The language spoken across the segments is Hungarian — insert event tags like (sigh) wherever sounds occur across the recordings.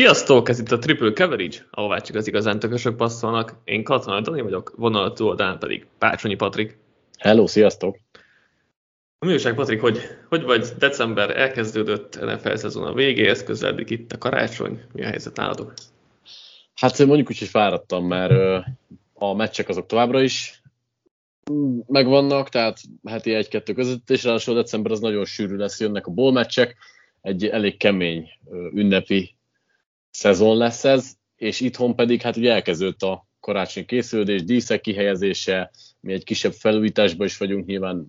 Sziasztok! Ez itt a Triple Coverage, ahová csak az igazán tökösök passzolnak. Én Katona Dani vagyok, vonal oldalán pedig Pácsonyi Patrik. Hello, sziasztok! A műság, Patrik, hogy, hogy vagy december elkezdődött NFL szezon a végéhez, közeledik itt a karácsony. Mi a helyzet nálatok? Hát mondjuk úgy, hogy fáradtam, mert a meccsek azok továbbra is megvannak, tehát heti egy-kettő között, és ráadásul december az nagyon sűrű lesz, jönnek a bowl meccsek, egy elég kemény ünnepi szezon lesz ez, és itthon pedig hát ugye elkezdődött a karácsonyi készülődés, díszek kihelyezése, mi egy kisebb felújításban is vagyunk, nyilván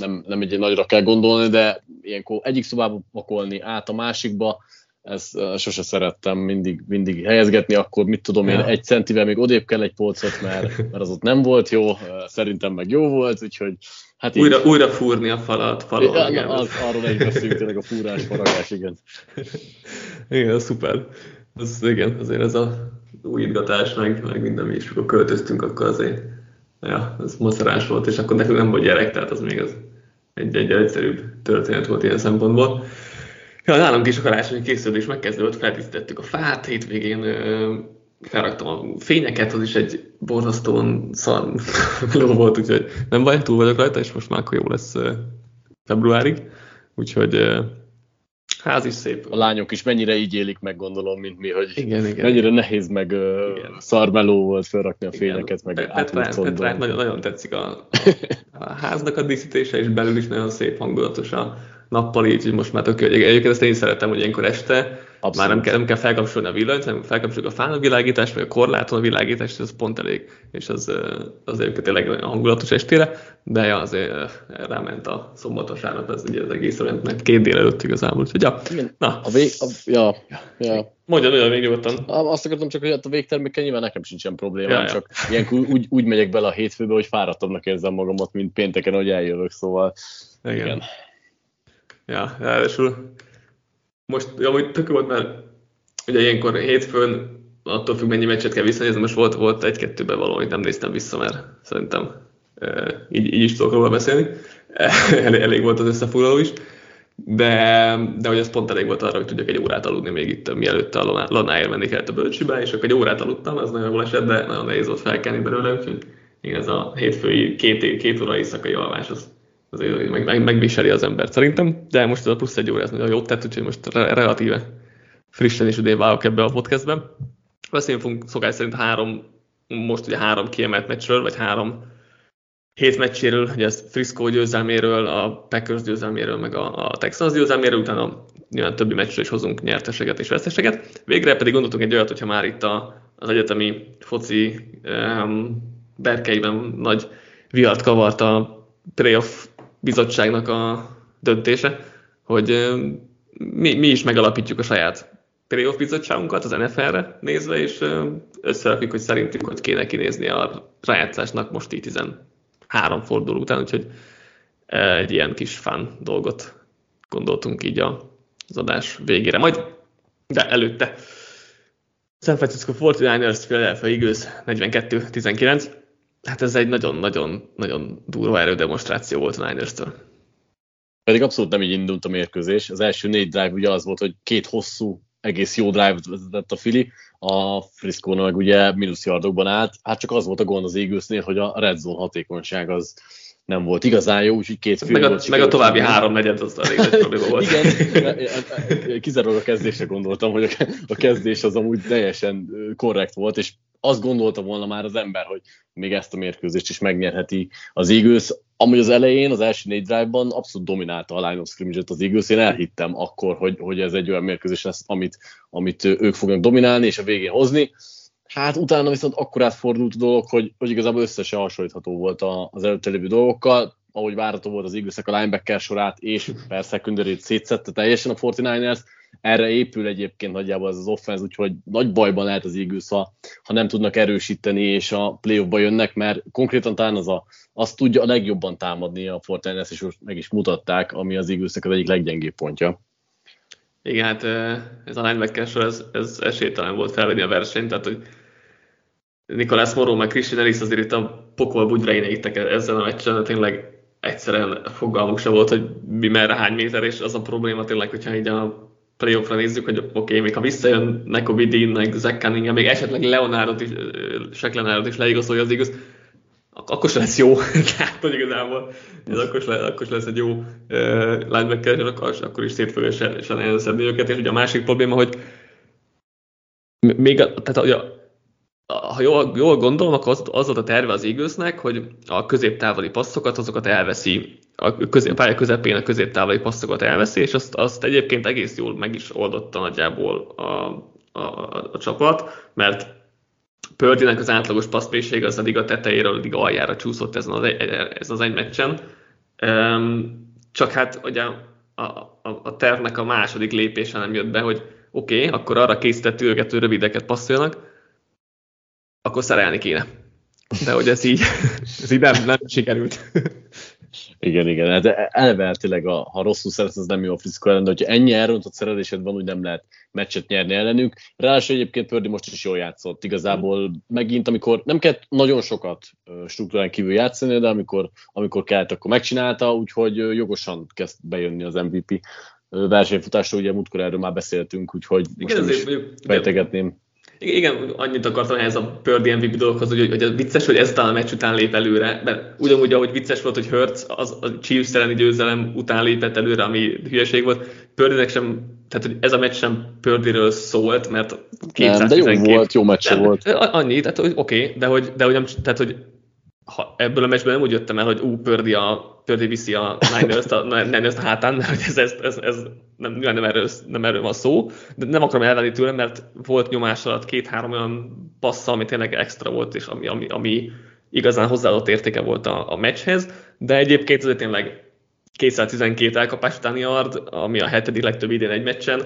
nem, nem egy nagyra kell gondolni, de ilyenkor egyik szobába pakolni át a másikba, ezt sose szerettem mindig, mindig helyezgetni, akkor mit tudom én, egy centivel még odébb kell egy polcot, mert, mert az ott nem volt jó, szerintem meg jó volt, úgyhogy hát újra, így, újra fúrni a falat, falon. Ja, igen. Az, arról egy beszélünk tényleg a fúrás, faragás, igen. (laughs) igen, szuper. Az, igen, azért ez a újítgatás, meg, meg minden mi is, akkor költöztünk, akkor azért ja, ez macerás volt, és akkor nekünk nem volt gyerek, tehát az még az egy, egy egyszerűbb történet volt ilyen szempontból. Ja, nálunk is a karácsonyi készülés megkezdődött, feltisztettük a fát, hétvégén ö, felraktam a fényeket, az is egy borzasztóan szar (laughs) ló volt, úgyhogy nem baj, túl vagyok rajta, és most már akkor jó lesz februárig. Úgyhogy ház is szép. A lányok is mennyire így élik meg, gondolom, mint mi, hogy igen, igen. mennyire nehéz meg igen. szarmeló volt felrakni a fényeket, igen. meg Petrát, Petrát nagyon, nagyon tetszik a, a, (laughs) háznak a díszítése, és belül is nagyon szép hangulatos a nappali, így most már tök Egyébként ezt én szeretem, hogy ilyenkor este Abszolút. Már nem kell, nem kell felkapcsolni a villanyt, hanem felkapcsoljuk a fán világítást, vagy a korláton a világítást, ez pont elég, és az, az egyébként tényleg nagyon hangulatos estére, de ja, azért ráment a szombatos nap, ez ugye az egész mert két délelőtt igazából, úgyhogy ja. Na. A vég, a, ja, ja. Mondja, mondja még nyugodtan. Azt akartam csak, hogy hát a végtermékkel nyilván nekem sincsen probléma, ja, csak ja. ilyenkor úgy, úgy megyek bele a hétfőbe, hogy fáradtabbnak érzem magamat, mint pénteken, hogy eljövök, szóval igen. igen. Ja, ráadásul most amúgy tök volt, mert ugye ilyenkor hétfőn attól függ, mennyi meccset kell visszanézni, most volt, volt egy-kettőben való, amit nem néztem vissza, mert szerintem e, így, így is tudok róla beszélni. (laughs) Elég, elég volt az összefoglaló is. De, de hogy ez pont elég volt arra, hogy tudjak egy órát aludni még itt, mielőtt a lanáért menni kellett a bölcsibe, és akkor egy órát aludtam, ez nagyon jól esett, de nagyon nehéz volt felkelni belőle, úgyhogy igen, ez a hétfői két, két óra éjszakai alvás, az, azért meg, meg, megviseli az embert szerintem, de most ez a plusz egy óra, ez nagyon jót tett, úgyhogy most re- relatíve frissen is idén válok ebbe a podcastben. Beszélni fogunk szokás szerint három, most ugye három kiemelt meccsről, vagy három hét meccséről, ugye ez Frisco győzelméről, a Packers győzelméről, meg a, a Texans győzelméről, utána nyilván többi meccsről is hozunk nyerteseget és veszteseget. Végre pedig gondoltunk egy olyat, hogyha már itt a, az egyetemi foci um, berkeiben nagy viart kavart a playoff bizottságnak a döntése, hogy mi, mi is megalapítjuk a saját playoff bizottságunkat az NFL-re nézve, és összerakjuk, hogy szerintünk hogy kéne kinézni a rájátszásnak most így 13 forduló után, úgyhogy egy ilyen kis fán dolgot gondoltunk így az adás végére. Majd, de előtte San Francisco 49ers, Philadelphia Eagles 42-19 hát ez egy nagyon-nagyon-nagyon durva erődemonstráció volt a Niners-től. Pedig abszolút nem így indult a mérkőzés. Az első négy drive ugye az volt, hogy két hosszú, egész jó drive vezetett a Fili, a frisco meg ugye mínusz yardokban állt. Hát csak az volt a gond az Eaglesnél, hogy a red zone hatékonyság az nem volt igazán jó, úgyhogy két fő meg a. Meg a további három negyed az elég nagy probléma volt. (laughs) Igen, kizárólag a kezdésre gondoltam, hogy a kezdés az amúgy teljesen korrekt volt, és azt gondolta volna már az ember, hogy még ezt a mérkőzést is megnyerheti az Eagles. Amúgy az elején, az első négy drive-ban abszolút dominálta a line of scrimmage az Eagles. Én elhittem akkor, hogy, hogy ez egy olyan mérkőzés lesz, amit, amit ők fognak dominálni és a végén hozni. Hát utána viszont akkor átfordult a dolog, hogy, hogy igazából összesen hasonlítható volt az előtte lévő dolgokkal, ahogy várható volt az eagles a linebacker sorát, és persze secondary szétszette teljesen a 49ers, erre épül egyébként nagyjából ez az offense, úgyhogy nagy bajban lehet az Eagles, ha, ha nem tudnak erősíteni, és a playoffba jönnek, mert konkrétan talán az a, azt tudja a legjobban támadni a Fortiners, és most meg is mutatták, ami az eagles az egyik leggyengébb pontja. Igen, hát ez a linebacker sor, ez, ez esélytelen volt felvenni a versenyt, tehát hogy Nikolás Moró meg Christian Ellis azért itt a pokol bugyreineittek ezzel a meccsen, tényleg egyszerűen fogalmuk se volt, hogy mi merre hány méter, és az a probléma tényleg, hogyha így a playoffra nézzük, hogy oké, okay, még ha visszajön Nekobi Dean, meg Zach Cunningham, még esetleg Leonardot is, Shaq Leonardot is leigazolja az igaz, akkor se lesz jó, (laughs) tehát hogy igazából ez akkor, se, akkor se lesz egy jó uh, linebacker, akkor, akkor is szét fogja se, szedni őket, és ugye a másik probléma, hogy még, a, tehát ugye, ha jól, jól gondolom, akkor az, az volt a terve az Eaglesnek, hogy a középtávoli passzokat, azokat elveszi, a közép, pálya közepén a középtávoli passzokat elveszi, és azt, azt egyébként egész jól meg is oldotta nagyjából a, a, a, a csapat, mert Pördinek az átlagos passzmérsége az a liga tetejéről a liga aljára csúszott ezen az, egy, ez az egy meccsen. Csak hát ugye a, a, a tervnek a második lépése nem jött be, hogy oké, okay, akkor arra készített őket, hogy rövideket passzoljanak, akkor szerelni kéne. De hogy ez így, (laughs) ez így nem, nem sikerült. Igen, igen. Hát elvertileg, a, ha rosszul szeretsz, az nem jó a fizikó ellen, de hogyha ennyi elrontott szerelésed van, úgy nem lehet meccset nyerni ellenük. Ráadásul egyébként Pördi most is jól játszott. Igazából megint, amikor nem kellett nagyon sokat struktúrán kívül játszani, de amikor, amikor kellett, akkor megcsinálta, úgyhogy jogosan kezd bejönni az MVP versenyfutásról, ugye múltkor erről már beszéltünk, úgyhogy most igen, nem is fejtegetném. Igen, annyit akartam ehhez a Pördi MVP dologhoz, hogy, hogy az vicces, hogy ezután a meccs után lép előre, mert ugyanúgy, ahogy vicces volt, hogy Hertz az a Chiefs elleni győzelem után lépett előre, ami hülyeség volt, Pördinek sem, tehát hogy ez a meccs sem Pördiről szólt, mert 212... Nem, de jó volt, jó meccs volt. Annyi, tehát hogy oké, okay, de hogy, de hogy nem, tehát hogy ha ebből a meccsből nem úgy jöttem el, hogy ú, Pördi, a, Pördi viszi a Niners-t a, (laughs) Niners a hátán, mert ez, ez, ez, ez nem, nem, erről, nem erről van szó, de nem akarom elvenni tőlem, mert volt nyomás alatt két-három olyan passza, ami tényleg extra volt, és ami, ami, ami igazán hozzáadott értéke volt a, a meccshez, de egyébként azért tényleg 212 elkapás utáni yard, ami a hetedik legtöbb idén egy meccsen.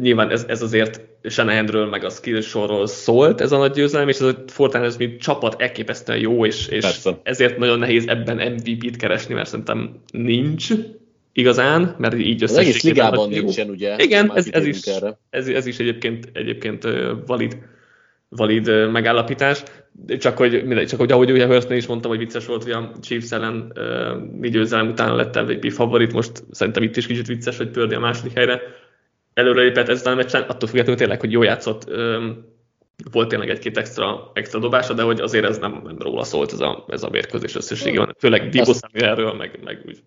Nyilván ez, ez azért Shanahanről, meg a skill sorról szólt ez a nagy győzelem, és ez a Fortnite mint csapat elképesztően jó, és, és ezért nagyon nehéz ebben MVP-t keresni, mert szerintem nincs igazán, mert így összes. Az egész ligában nincsen, ugye? Igen, ez, ez, is, ez, ez, is egyébként, egyébként valid valid megállapítás, csak hogy, mindegy, csak hogy ahogy ugye Hurstnél is mondtam, hogy vicces volt, hogy a Chiefs ellen négy győzelem után lett MVP favorit, most szerintem itt is kicsit vicces, hogy Pördi a második helyre előre lépett ezután a meccsen, attól függetlenül tényleg, hogy jó játszott, volt tényleg egy-két extra, extra dobása, de hogy azért ez nem, nem róla szólt ez a, ez a mérkőzés összességében, főleg Dibo erről, meg, meg úgy,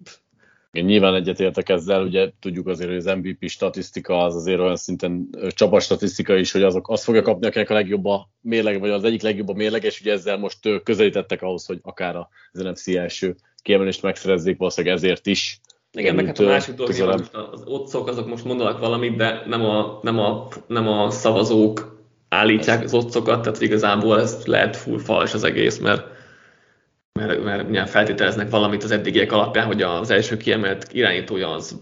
én nyilván egyetértek ezzel, ugye tudjuk azért, hogy az MVP statisztika az azért olyan szinten csapat statisztika is, hogy azok azt fogja kapni, akinek a legjobb a mérleg, vagy az egyik legjobb a mérleg, és ugye ezzel most közelítettek ahhoz, hogy akár az NFC első kiemelést megszerezzék, valószínűleg ezért is. Igen, meg hát a másik dolog, hogy az otcok azok most mondanak valamit, de nem a, nem a, nem a szavazók állítják az otcokat, tehát igazából ez lehet full fals az egész, mert mert, mert ugye feltételeznek valamit az eddigiek alapján, hogy az első kiemelt irányítója az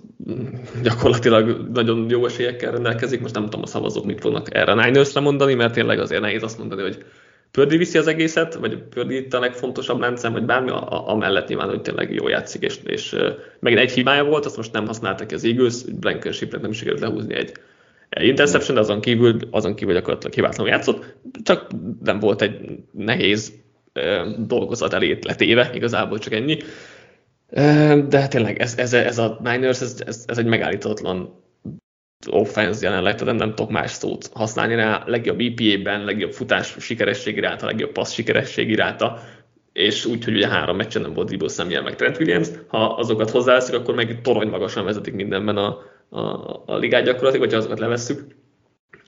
gyakorlatilag nagyon jó esélyekkel rendelkezik. Most nem tudom a szavazók mit fognak erre a niners mondani, mert tényleg azért nehéz azt mondani, hogy Pördi viszi az egészet, vagy Pördi itt a legfontosabb láncem, vagy bármi, amellett nyilván, hogy tényleg jó játszik, és, és megint egy hibája volt, azt most nem használtak ki az Eagles, Blankenshipnek nem sikerült lehúzni egy interception, de azon kívül, azon kívül gyakorlatilag hibátlanul játszott, csak nem volt egy nehéz dolgozat elé letéve, igazából csak ennyi. De tényleg ez, ez, ez a Niners, ez, ez, ez egy megállíthatatlan offense jelenleg, tehát nem, tudok más szót használni rá, legjobb EPA-ben, legjobb futás sikeresség iráta, legjobb passz sikeresség iráta, és úgy, hogy ugye három meccsen nem volt Debo Samuel meg Trent Williams, ha azokat hozzáveszik, akkor meg torony magasan vezetik mindenben a, a, a ligát gyakorlatilag, vagy azokat levesszük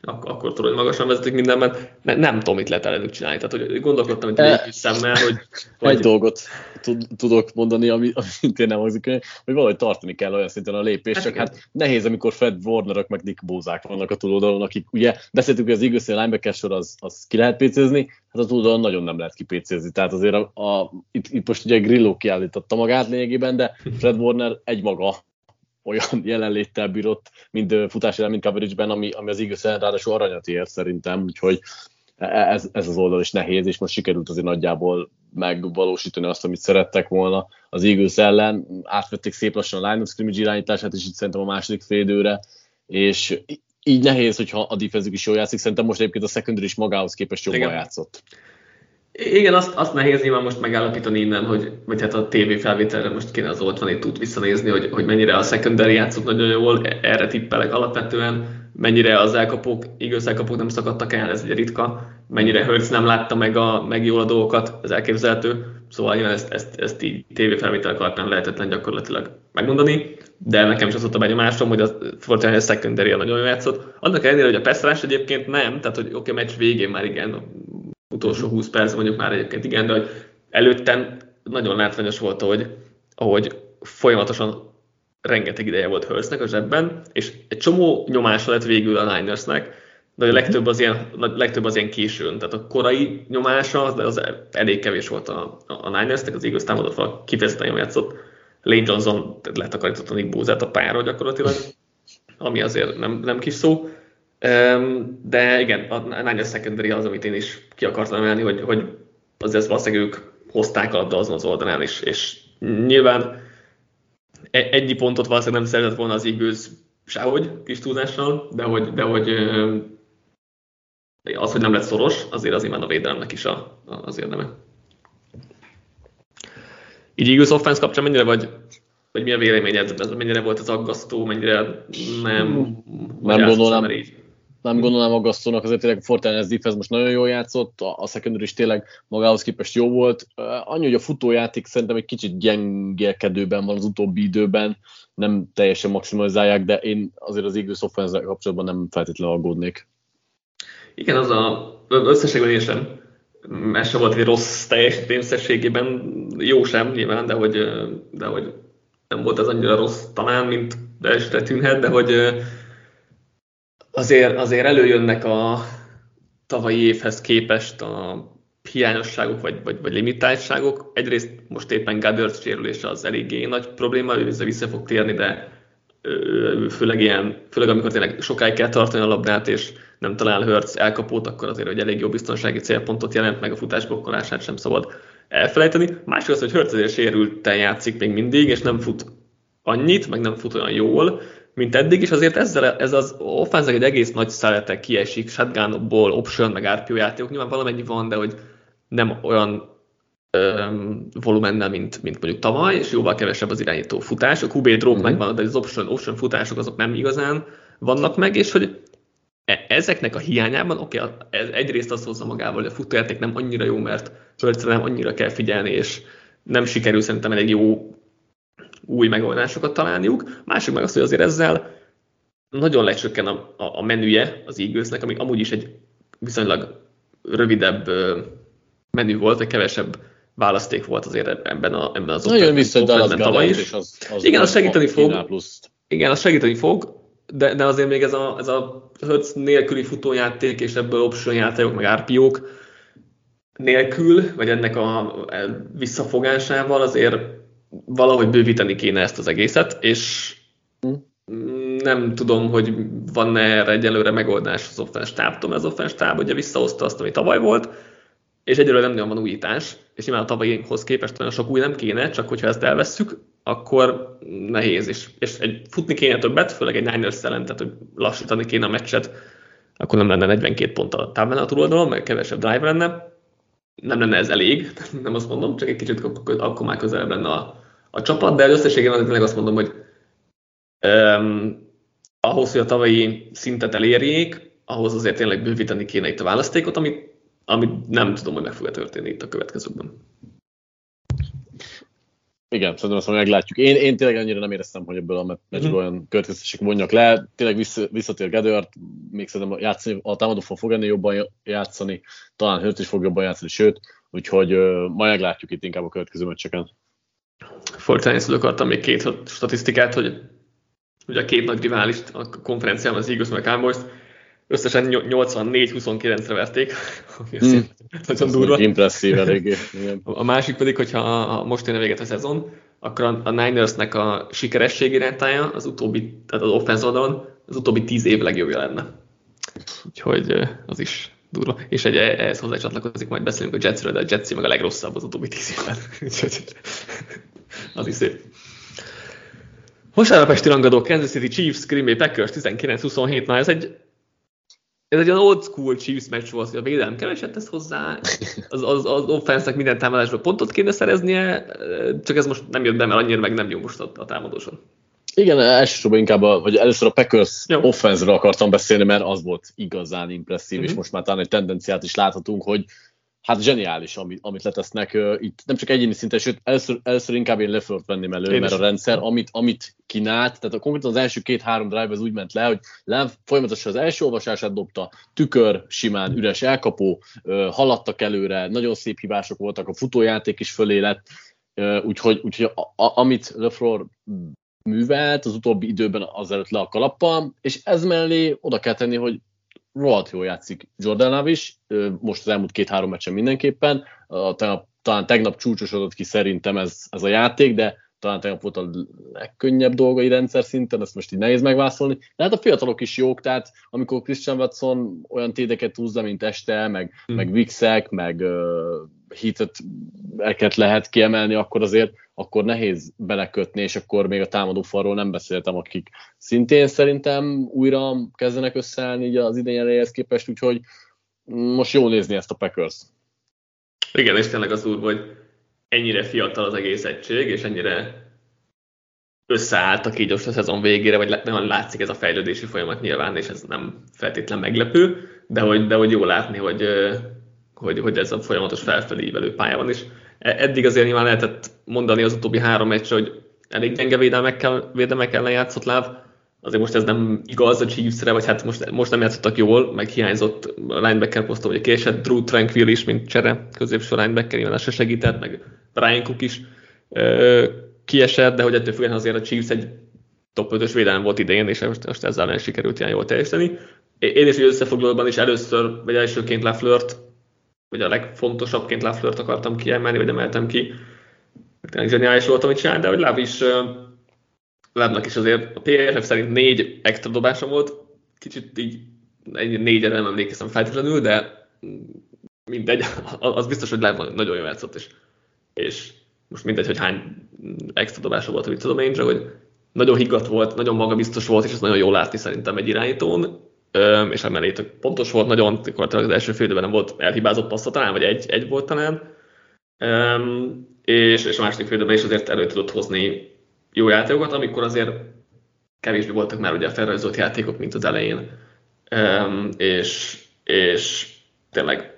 akkor, akkor tudod, hogy magasan vezetik mindenben, mert nem tudom, mit lehet ellenük csinálni. Tehát, hogy gondolkodtam hogy egy kis szemmel, hogy, hogy... Egy dolgot tudok mondani, ami, ami szintén nem hangzik, hogy valahogy tartani kell olyan szinten a lépést, hát csak igen. hát nehéz, amikor Fred Warnerök meg Dick Bózák vannak a túloldalon, akik ugye beszéltük, hogy az Eagles linebacker sor az, az ki lehet pécézni, hát a túloldalon nagyon nem lehet kipécézni. Tehát azért a, a, itt, itt, most ugye Grillo kiállította magát lényegében, de Fred Warner egy maga olyan (laughs) jelenléttel bírott, mind futás mind coverage-ben, ami, ami az Eagles ráadásul aranyat ér szerintem, úgyhogy e, ez, ez az oldal is nehéz, és most sikerült azért nagyjából megvalósítani azt, amit szerettek volna az Eagles ellen. Átvették szép lassan a line of scrimmage irányítását, és itt szerintem a második félidőre, és így nehéz, hogyha a defenzük is jól játszik. Szerintem most egyébként a secondary is magához képest jobban Igen. játszott. Igen, azt, azt nehéz nyilván most megállapítani innen, hogy, vagy hát a TV felvételre most kéne az ott tud visszanézni, hogy, hogy mennyire a secondary játszott nagyon jól, erre tippelek alapvetően, mennyire az elkapók, igaz elkapók nem szakadtak el, ez egy ritka, mennyire Hurts nem látta meg, a, meg jól a dolgokat, ez elképzelhető, szóval nyilván ezt, ezt, ezt így TV felvétel alapján lehetetlen gyakorlatilag megmondani, de nekem is az volt a benyomásom, hogy a Fortnite secondary nagyon jól játszott. Annak ellenére, hogy a pass egyébként nem, tehát hogy oké, okay, meccs végén már igen, utolsó 20 perc mondjuk már egyébként igen, de hogy előtten nagyon látványos volt, hogy ahogy folyamatosan rengeteg ideje volt Hurstnek a zsebben, és egy csomó nyomása lett végül a Ninersnek, de a legtöbb az ilyen, legtöbb az ilyen későn. Tehát a korai nyomása az, az elég kevés volt a, a Ninersnek, az igaz támadó fal kifejezetten jól játszott. Lane Johnson letakarította Nick Bózát a pályáról gyakorlatilag, ami azért nem, nem kis szó. De igen, a Niners secondary az, amit én is ki akartam emelni, hogy, hogy azért valószínűleg ők hozták a azon az oldalán is, és nyilván egy pontot valószínűleg nem szeretett volna az Eagles sehogy kis túlzással, de hogy, de hogy az, hogy nem lett szoros, azért az imán a védelemnek is a, a, az érdeme. Így Eagles offense kapcsán mennyire vagy, vagy mi a véleményed? Mennyire volt az aggasztó, mennyire nem... Nem gondolom, így nem gondolom aggasztónak, azért tényleg a Fortnite defense most nagyon jól játszott, a, a secondary is tényleg magához képest jó volt. Annyi, hogy a futójáték szerintem egy kicsit gyengélkedőben van az utóbbi időben, nem teljesen maximalizálják, de én azért az Eagles offense kapcsolatban nem feltétlenül aggódnék. Igen, az a összességben én sem. Ez sem volt egy rossz teljesítmény összességében, jó sem nyilván, de hogy, de hogy nem volt az annyira rossz talán, mint de tűnhet, de hogy azért, azért előjönnek a tavalyi évhez képest a hiányosságok vagy, vagy, vagy limitáltságok. Egyrészt most éppen Goddard sérülése az eléggé nagy probléma, ő vissza, fog térni, de főleg, ilyen, főleg amikor tényleg sokáig kell tartani a labdát, és nem talál Hurts elkapót, akkor azért, hogy elég jó biztonsági célpontot jelent, meg a futásblokkolását sem szabad elfelejteni. Másik az, hogy Hurts azért sérülten játszik még mindig, és nem fut annyit, meg nem fut olyan jól, mint eddig, és azért ezzel, ez az offense egy egész nagy szelete kiesik, shotgunokból, option, meg RPO játékok, nyilván valamennyi van, de hogy nem olyan um, volumennel, mint, mint mondjuk tavaly, és jóval kevesebb az irányító futás. A QB drop mm-hmm. megvan, de az option, option futások azok nem igazán vannak meg, és hogy e, ezeknek a hiányában, oké, okay, ez egyrészt azt hozza magával, hogy a futójáték nem annyira jó, mert földre nem annyira kell figyelni, és nem sikerül szerintem elég jó új megoldásokat találniuk. Másik meg az, hogy azért ezzel nagyon lecsökken a, a, a menüje az Eaglesnek, ami amúgy is egy viszonylag rövidebb menü volt, egy kevesebb választék volt azért ebben, a, ebben az Nagyon vissza tavaly is. És az, az igen, az segíteni fog. Igen, az segíteni fog, de, de azért még ez a, ez a Hertz nélküli futójáték, és ebből option játékok, meg RPO-k nélkül, vagy ennek a visszafogásával azért valahogy bővíteni kéne ezt az egészet, és nem tudom, hogy van-e erre egyelőre megoldás az offense tábtól, mert az offense táb ugye visszahozta azt, ami tavaly volt, és egyelőre nem nagyon van újítás, és nyilván a tavalyihoz képest olyan sok új nem kéne, csak hogyha ezt elvesszük, akkor nehéz is. És egy, futni kéne többet, főleg egy Niners ellen, tehát hogy lassítani kéne a meccset, akkor nem lenne 42 pont a táblán a túloldalon, meg kevesebb drive lenne. Nem lenne ez elég, (laughs) nem azt mondom, csak egy kicsit akkor már közelebb lenne a, a csapat, de összességében tényleg azt mondom, hogy um, ahhoz, hogy a tavalyi szintet elérjék, ahhoz azért tényleg bővíteni kéne itt a választékot, amit, amit nem tudom, hogy meg fog történni itt a következőkben. Igen, szerintem azt meglátjuk. Én, én tényleg annyira nem éreztem, hogy ebből a meccsből mm-hmm. olyan következtetések vonjak le. Tényleg vissza, visszatér Gedőrt, még szerintem játszani, a támadó fog ennél jobban játszani, talán Hört is fog jobban játszani, sőt, úgyhogy uh, majd meglátjuk itt inkább a következő meccseken. Fortnite akartam még két statisztikát, hogy ugye a két nagy riválist a konferencián, az Eagles meg Cowboys, összesen 84-29-re verték, (laughs) ami mm. nagyon durva. Impresszív (laughs) eléggé. A másik pedig, hogyha most jön a véget a szezon, akkor a, Ninersnek a sikerességi rátája az utóbbi, tehát az offense oldalon az utóbbi tíz év legjobbja lenne. Úgyhogy az is durva. És egy, ehhez hozzá csatlakozik, majd beszélünk a Jetsről, de a Jetsi meg a legrosszabb az utóbbi tíz évben. (laughs) az is szép. Vasárnap esti rangadó Kansas City Chiefs, Green Bay Packers 19-27, na ez egy ez egy olyan old school Chiefs meccs volt, hogy a védelem keveset tesz hozzá, az, az, az offense minden támadásban pontot kéne szereznie, csak ez most nem jött be, mert annyira meg nem jó most a, a támadóson. Igen, elsősorban inkább, a, vagy először a Packers offense akartam beszélni, mert az volt igazán impresszív, uh-huh. és mhm. most már talán egy tendenciát is láthatunk, hogy hát zseniális, amit, amit letesznek uh, itt, nem csak egyéni szinten, sőt, először, először inkább én Leflört venném elő, Én mert is. a rendszer, amit, amit kínált, tehát a, konkrétan az első két-három drive az úgy ment le, hogy Lev folyamatosan az első olvasását dobta, tükör, simán, üres elkapó, uh, haladtak előre, nagyon szép hibások voltak, a futójáték is fölé lett, uh, úgyhogy, úgyhogy a, a, amit Lefleur művelt az utóbbi időben azelőtt le a kalappal, és ez mellé oda kell tenni, hogy rohadt jól játszik Jordan Love is, most az elmúlt két-három meccsen mindenképpen, talán, talán tegnap csúcsosodott ki szerintem ez, ez a játék, de talán tegnap volt a legkönnyebb dolgai rendszer szinten, ezt most így nehéz megválaszolni. De hát a fiatalok is jók, tehát amikor Christian Watson olyan tédeket húzza, mint este, meg, hmm. meg Vixek, meg uh, hitet lehet kiemelni, akkor azért akkor nehéz belekötni, és akkor még a támadó falról nem beszéltem, akik szintén szerintem újra kezdenek összeállni így az idén elejéhez képest, úgyhogy most jó nézni ezt a Packers. Igen, és tényleg az úr, hogy ennyire fiatal az egész egység, és ennyire összeálltak így most a szezon végére, vagy nagyon látszik ez a fejlődési folyamat nyilván, és ez nem feltétlen meglepő, de hogy, de hogy jó látni, hogy, hogy, hogy ez a folyamatos felfelé ívelő pálya van, és e, eddig azért nyilván lehetett mondani az utóbbi három meccsre, hogy elég gyenge védelmekkel, védelmekkel lejátszott láb, azért most ez nem igaz a Chiefsre, vagy hát most, most nem játszottak jól, meg hiányzott a linebacker poszton, hogy késett, Drew Tranquil is, mint csere, középső linebacker, nyilván se segített, meg Brian Cook is ö, kiesett, de hogy ettől függetlenül azért a Chiefs egy top 5-ös védelem volt idején, és most, most ezzel nem sikerült ilyen jól teljesíteni. Én is összefoglalóban is először, vagy elsőként Laflört, vagy a legfontosabbként Laflört akartam kiemelni, vagy emeltem ki. Tényleg zseniális volt, amit csinál, de hogy Láv is Lábnak is azért a PFF szerint négy extra dobása volt, kicsit így négyre nem emlékeztem feltétlenül, de mindegy, az biztos, hogy Láb nagyon jól játszott, és, és most mindegy, hogy hány extra dobása volt, amit tudom én, csak hogy nagyon higgadt volt, nagyon magabiztos volt, és ez nagyon jól látni szerintem egy irányítón, és emellé pontos volt, nagyon, az első fél nem volt elhibázott passza talán, vagy egy, egy volt talán, és, és a második fél is azért elő tudott hozni jó játékokat, amikor azért kevésbé voltak már ugye felrajzolt játékok, mint az elején. Um, és, és tényleg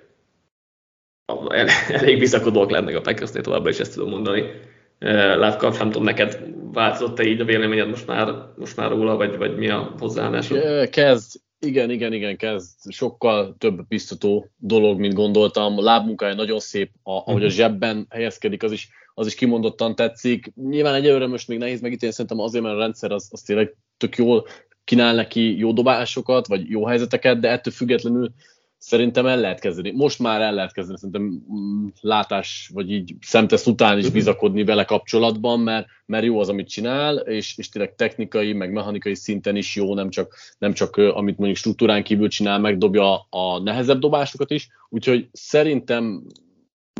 (laughs) elég bizakodók lennek a Packersnél továbbra is ezt tudom mondani. Uh, Lávkap, nem tudom, neked változott-e így a véleményed most már, most már róla, vagy, vagy mi a hozzáállásod? Kezd, igen, igen, igen, kezd sokkal több biztató dolog, mint gondoltam. A lábmunkája nagyon szép, a, ahogy a mhm. zsebben helyezkedik, az is az is kimondottan tetszik. Nyilván egyelőre most még nehéz megítélni, szerintem azért, mert a rendszer az, az tényleg tök jól kínál neki jó dobásokat, vagy jó helyzeteket, de ettől függetlenül szerintem el lehet kezdeni. Most már el lehet kezdeni, szerintem mm, látás, vagy így szemtesz után is mhm. bizakodni vele kapcsolatban, mert, mert jó az, amit csinál, és, és tényleg technikai, meg mechanikai szinten is jó, nem csak, nem csak amit mondjuk struktúrán kívül csinál, megdobja a nehezebb dobásokat is, úgyhogy szerintem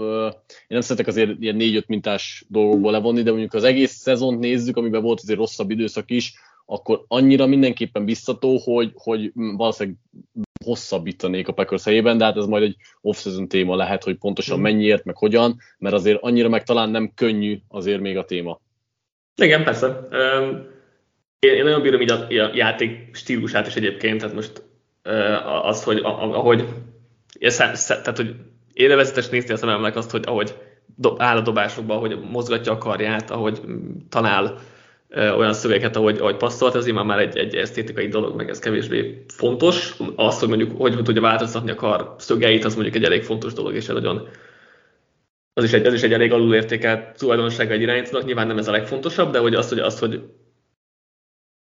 én nem szeretek azért ilyen négy-öt mintás dolgokból levonni, de mondjuk az egész szezont nézzük, amiben volt azért rosszabb időszak is, akkor annyira mindenképpen biztató, hogy, hogy valószínűleg hosszabbítanék a Packers helyében, de hát ez majd egy off-season téma lehet, hogy pontosan mm. mennyiért, meg hogyan, mert azért annyira meg talán nem könnyű azért még a téma. Igen, persze. Én, én nagyon bírom így a, a játék stílusát is egyébként, tehát most az, hogy ahogy, tehát, hogy élvezetes nézni a szememnek azt, hogy ahogy áll a dobásokban, ahogy mozgatja a karját, ahogy talál olyan szövegeket, ahogy, ahogy passzolt, ez már egy, egy esztétikai dolog, meg ez kevésbé fontos. Az, hogy mondjuk hogy tudja változtatni a kar szögeit, az mondjuk egy elég fontos dolog, és nagyon az is egy, az is egy elég alulértékelt tulajdonsága egy irányítónak, nyilván nem ez a legfontosabb, de hogy az, hogy, az, hogy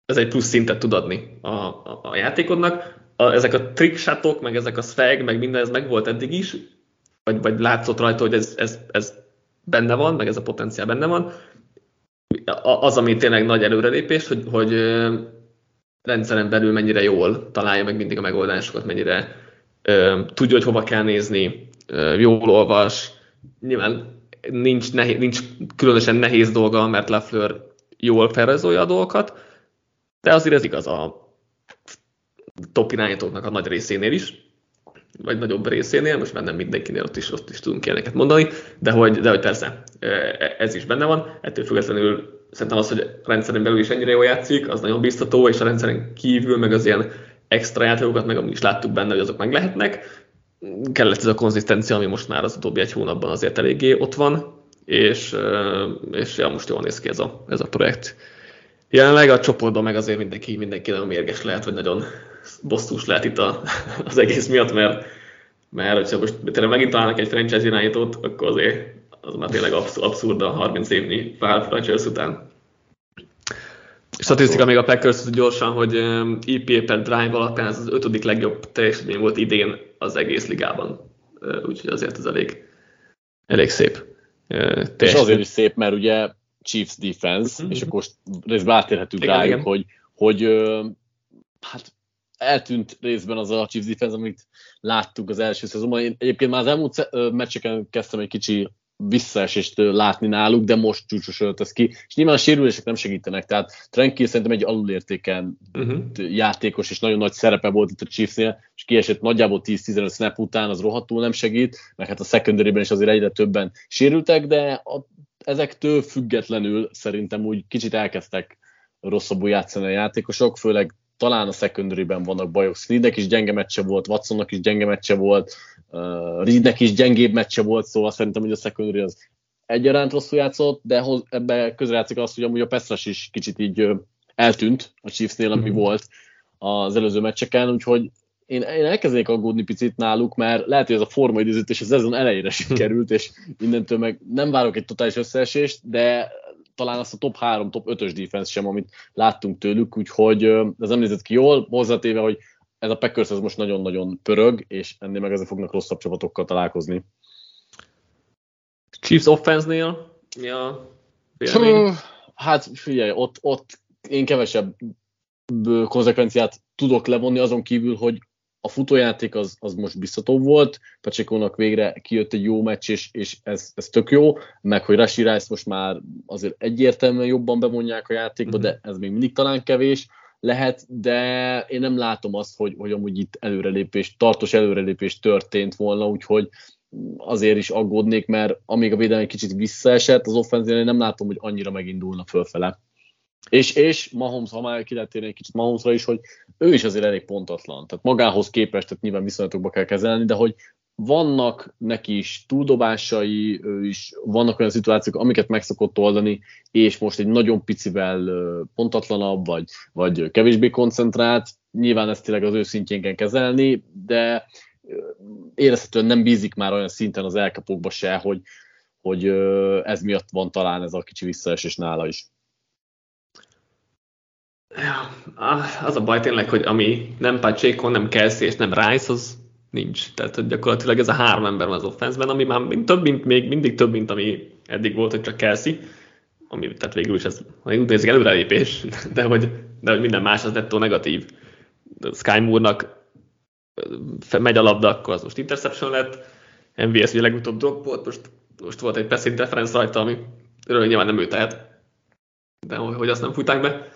ez egy plusz szintet tud adni a, a, a játékodnak. A, ezek a trickshotok, meg ezek a swag, meg minden ez meg volt eddig is, vagy, vagy látszott rajta, hogy ez, ez, ez benne van, meg ez a potenciál benne van. Az, ami tényleg nagy előrelépés, hogy, hogy rendszeren belül mennyire jól találja meg mindig a megoldásokat, mennyire tudja, hogy hova kell nézni, jól olvas. Nyilván nincs, nehéz, nincs különösen nehéz dolga, mert Lafleur jól felrajzolja a dolgokat, de azért ez igaz a top irányítóknak a nagy részénél is, vagy nagyobb részénél, most már nem mindenkinél ott is, ott is tudunk ilyeneket mondani, de hogy, de hogy persze ez is benne van, ettől függetlenül szerintem az, hogy a rendszeren belül is ennyire jól játszik, az nagyon biztató, és a rendszeren kívül meg az ilyen extra játékokat, meg is láttuk benne, hogy azok meg lehetnek. Kellett ez a konzisztencia, ami most már az utóbbi egy hónapban azért eléggé ott van, és, és ja, most jól néz ki ez a, ez a projekt. Jelenleg a csoportban meg azért mindenki, mindenki nagyon mérges lehet, vagy nagyon bosszús lehet itt a, (laughs) az egész miatt, mert, mert hogyha most tényleg megint találnak egy franchise irányítót, akkor azért az már tényleg abszurd a 30 évnyi pár franchise után. Statisztika még a Packers gyorsan, hogy EPA per drive alapján ez az ötödik legjobb teljesítmény volt idén az egész ligában. Úgyhogy azért ez elég, elég szép. És azért is szép, mert ugye Chiefs defense, mm-hmm. és akkor most részben átérhetünk igen, rájuk, igen. hogy, hogy hát eltűnt részben az a Chiefs defense, amit láttuk az első szezonban. Én egyébként már az elmúlt meccseken kezdtem egy kicsi visszaesést látni náluk, de most csúcsos öltöz ki, és nyilván a sérülések nem segítenek, tehát Tranquil szerintem egy alulértéken uh-huh. játékos, és nagyon nagy szerepe volt itt a Chiefsnél, és kiesett nagyjából 10-15 snap után, az rohadtul nem segít, meg hát a secondary is azért egyre többen sérültek, de a, ezektől függetlenül szerintem úgy kicsit elkezdtek rosszabbul játszani a játékosok, főleg talán a secondary-ben vannak bajok. Sneednek is gyenge meccse volt, Watsonnak is gyenge meccse volt, uh, Reednek is gyengébb meccse volt, szóval szerintem, hogy a secondary az egyaránt rosszul játszott, de hoz, ebbe közrejátszik azt, hogy amúgy a Pestras is kicsit így eltűnt a Chiefsnél, ami mm-hmm. volt az előző meccseken, úgyhogy én, én elkezdenék aggódni picit náluk, mert lehet, hogy ez a forma és a szezon elejére (laughs) sikerült, és mindentől meg nem várok egy totális összeesést, de talán azt a top 3, top 5-ös defense sem, amit láttunk tőlük, úgyhogy ez nem nézett ki jól, hozzátéve, hogy ez a Packers ez most nagyon-nagyon pörög, és ennél meg ezzel fognak rosszabb csapatokkal találkozni. Chiefs offense-nél mi a Hát figyelj, ott, ott én kevesebb konzekvenciát tudok levonni azon kívül, hogy a futójáték az, az most biztató volt, Pacsekónak végre kijött egy jó meccs, és, és ez, ez tök jó, meg hogy Rashi Rice most már azért egyértelműen jobban bemondják a játékba, de ez még mindig talán kevés lehet, de én nem látom azt, hogy, hogy amúgy itt előrelépés, tartós előrelépés történt volna, úgyhogy azért is aggódnék, mert amíg a védelem egy kicsit visszaesett, az offenzíven nem látom, hogy annyira megindulna fölfele. És, és Mahomes, ha már ki egy kicsit Mahomesra is, hogy ő is azért elég pontatlan. Tehát magához képest, tehát nyilván viszonylatokba kell kezelni, de hogy vannak neki is túldobásai, ő is vannak olyan szituációk, amiket meg szokott oldani, és most egy nagyon picivel pontatlanabb, vagy, vagy kevésbé koncentrált, nyilván ezt tényleg az ő szintjén kell kezelni, de érezhetően nem bízik már olyan szinten az elkapókba se, hogy, hogy ez miatt van talán ez a kicsi visszaesés nála is. Ja, az a baj tényleg, hogy ami nem Pacheco, nem Kelsey és nem Rice, az nincs. Tehát hogy gyakorlatilag ez a három ember van az offenszben, ami már több, mint, még mindig több, mint ami eddig volt, hogy csak Kelsey. Ami, tehát végül is ez úgy nézik előrelépés, (laughs) de hogy, de hogy minden más az nettó negatív. Sky Moore-nak megy a labda, akkor az most interception lett. MVS ugye legutóbb drop volt, most, most volt egy pass interference rajta, ami nyilván nem ő tehet, de hogy azt nem futták be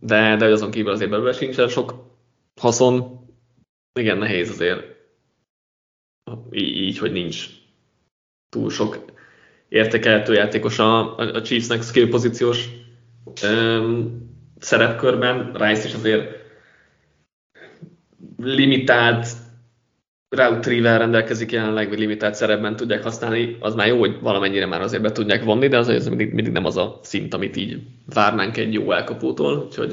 de, de azon kívül azért belőle sincsen sok haszon. Igen, nehéz azért így, hogy nincs túl sok értékelhető játékos a, a Chiefsnek skill pozíciós szerepkörben. Rice is azért limitált tree rendelkezik jelenleg, vagy limitált szerepben tudják használni, az már jó, hogy valamennyire már azért be tudják vonni, de az azért mindig, mindig nem az a szint, amit így várnánk egy jó elkapótól, úgyhogy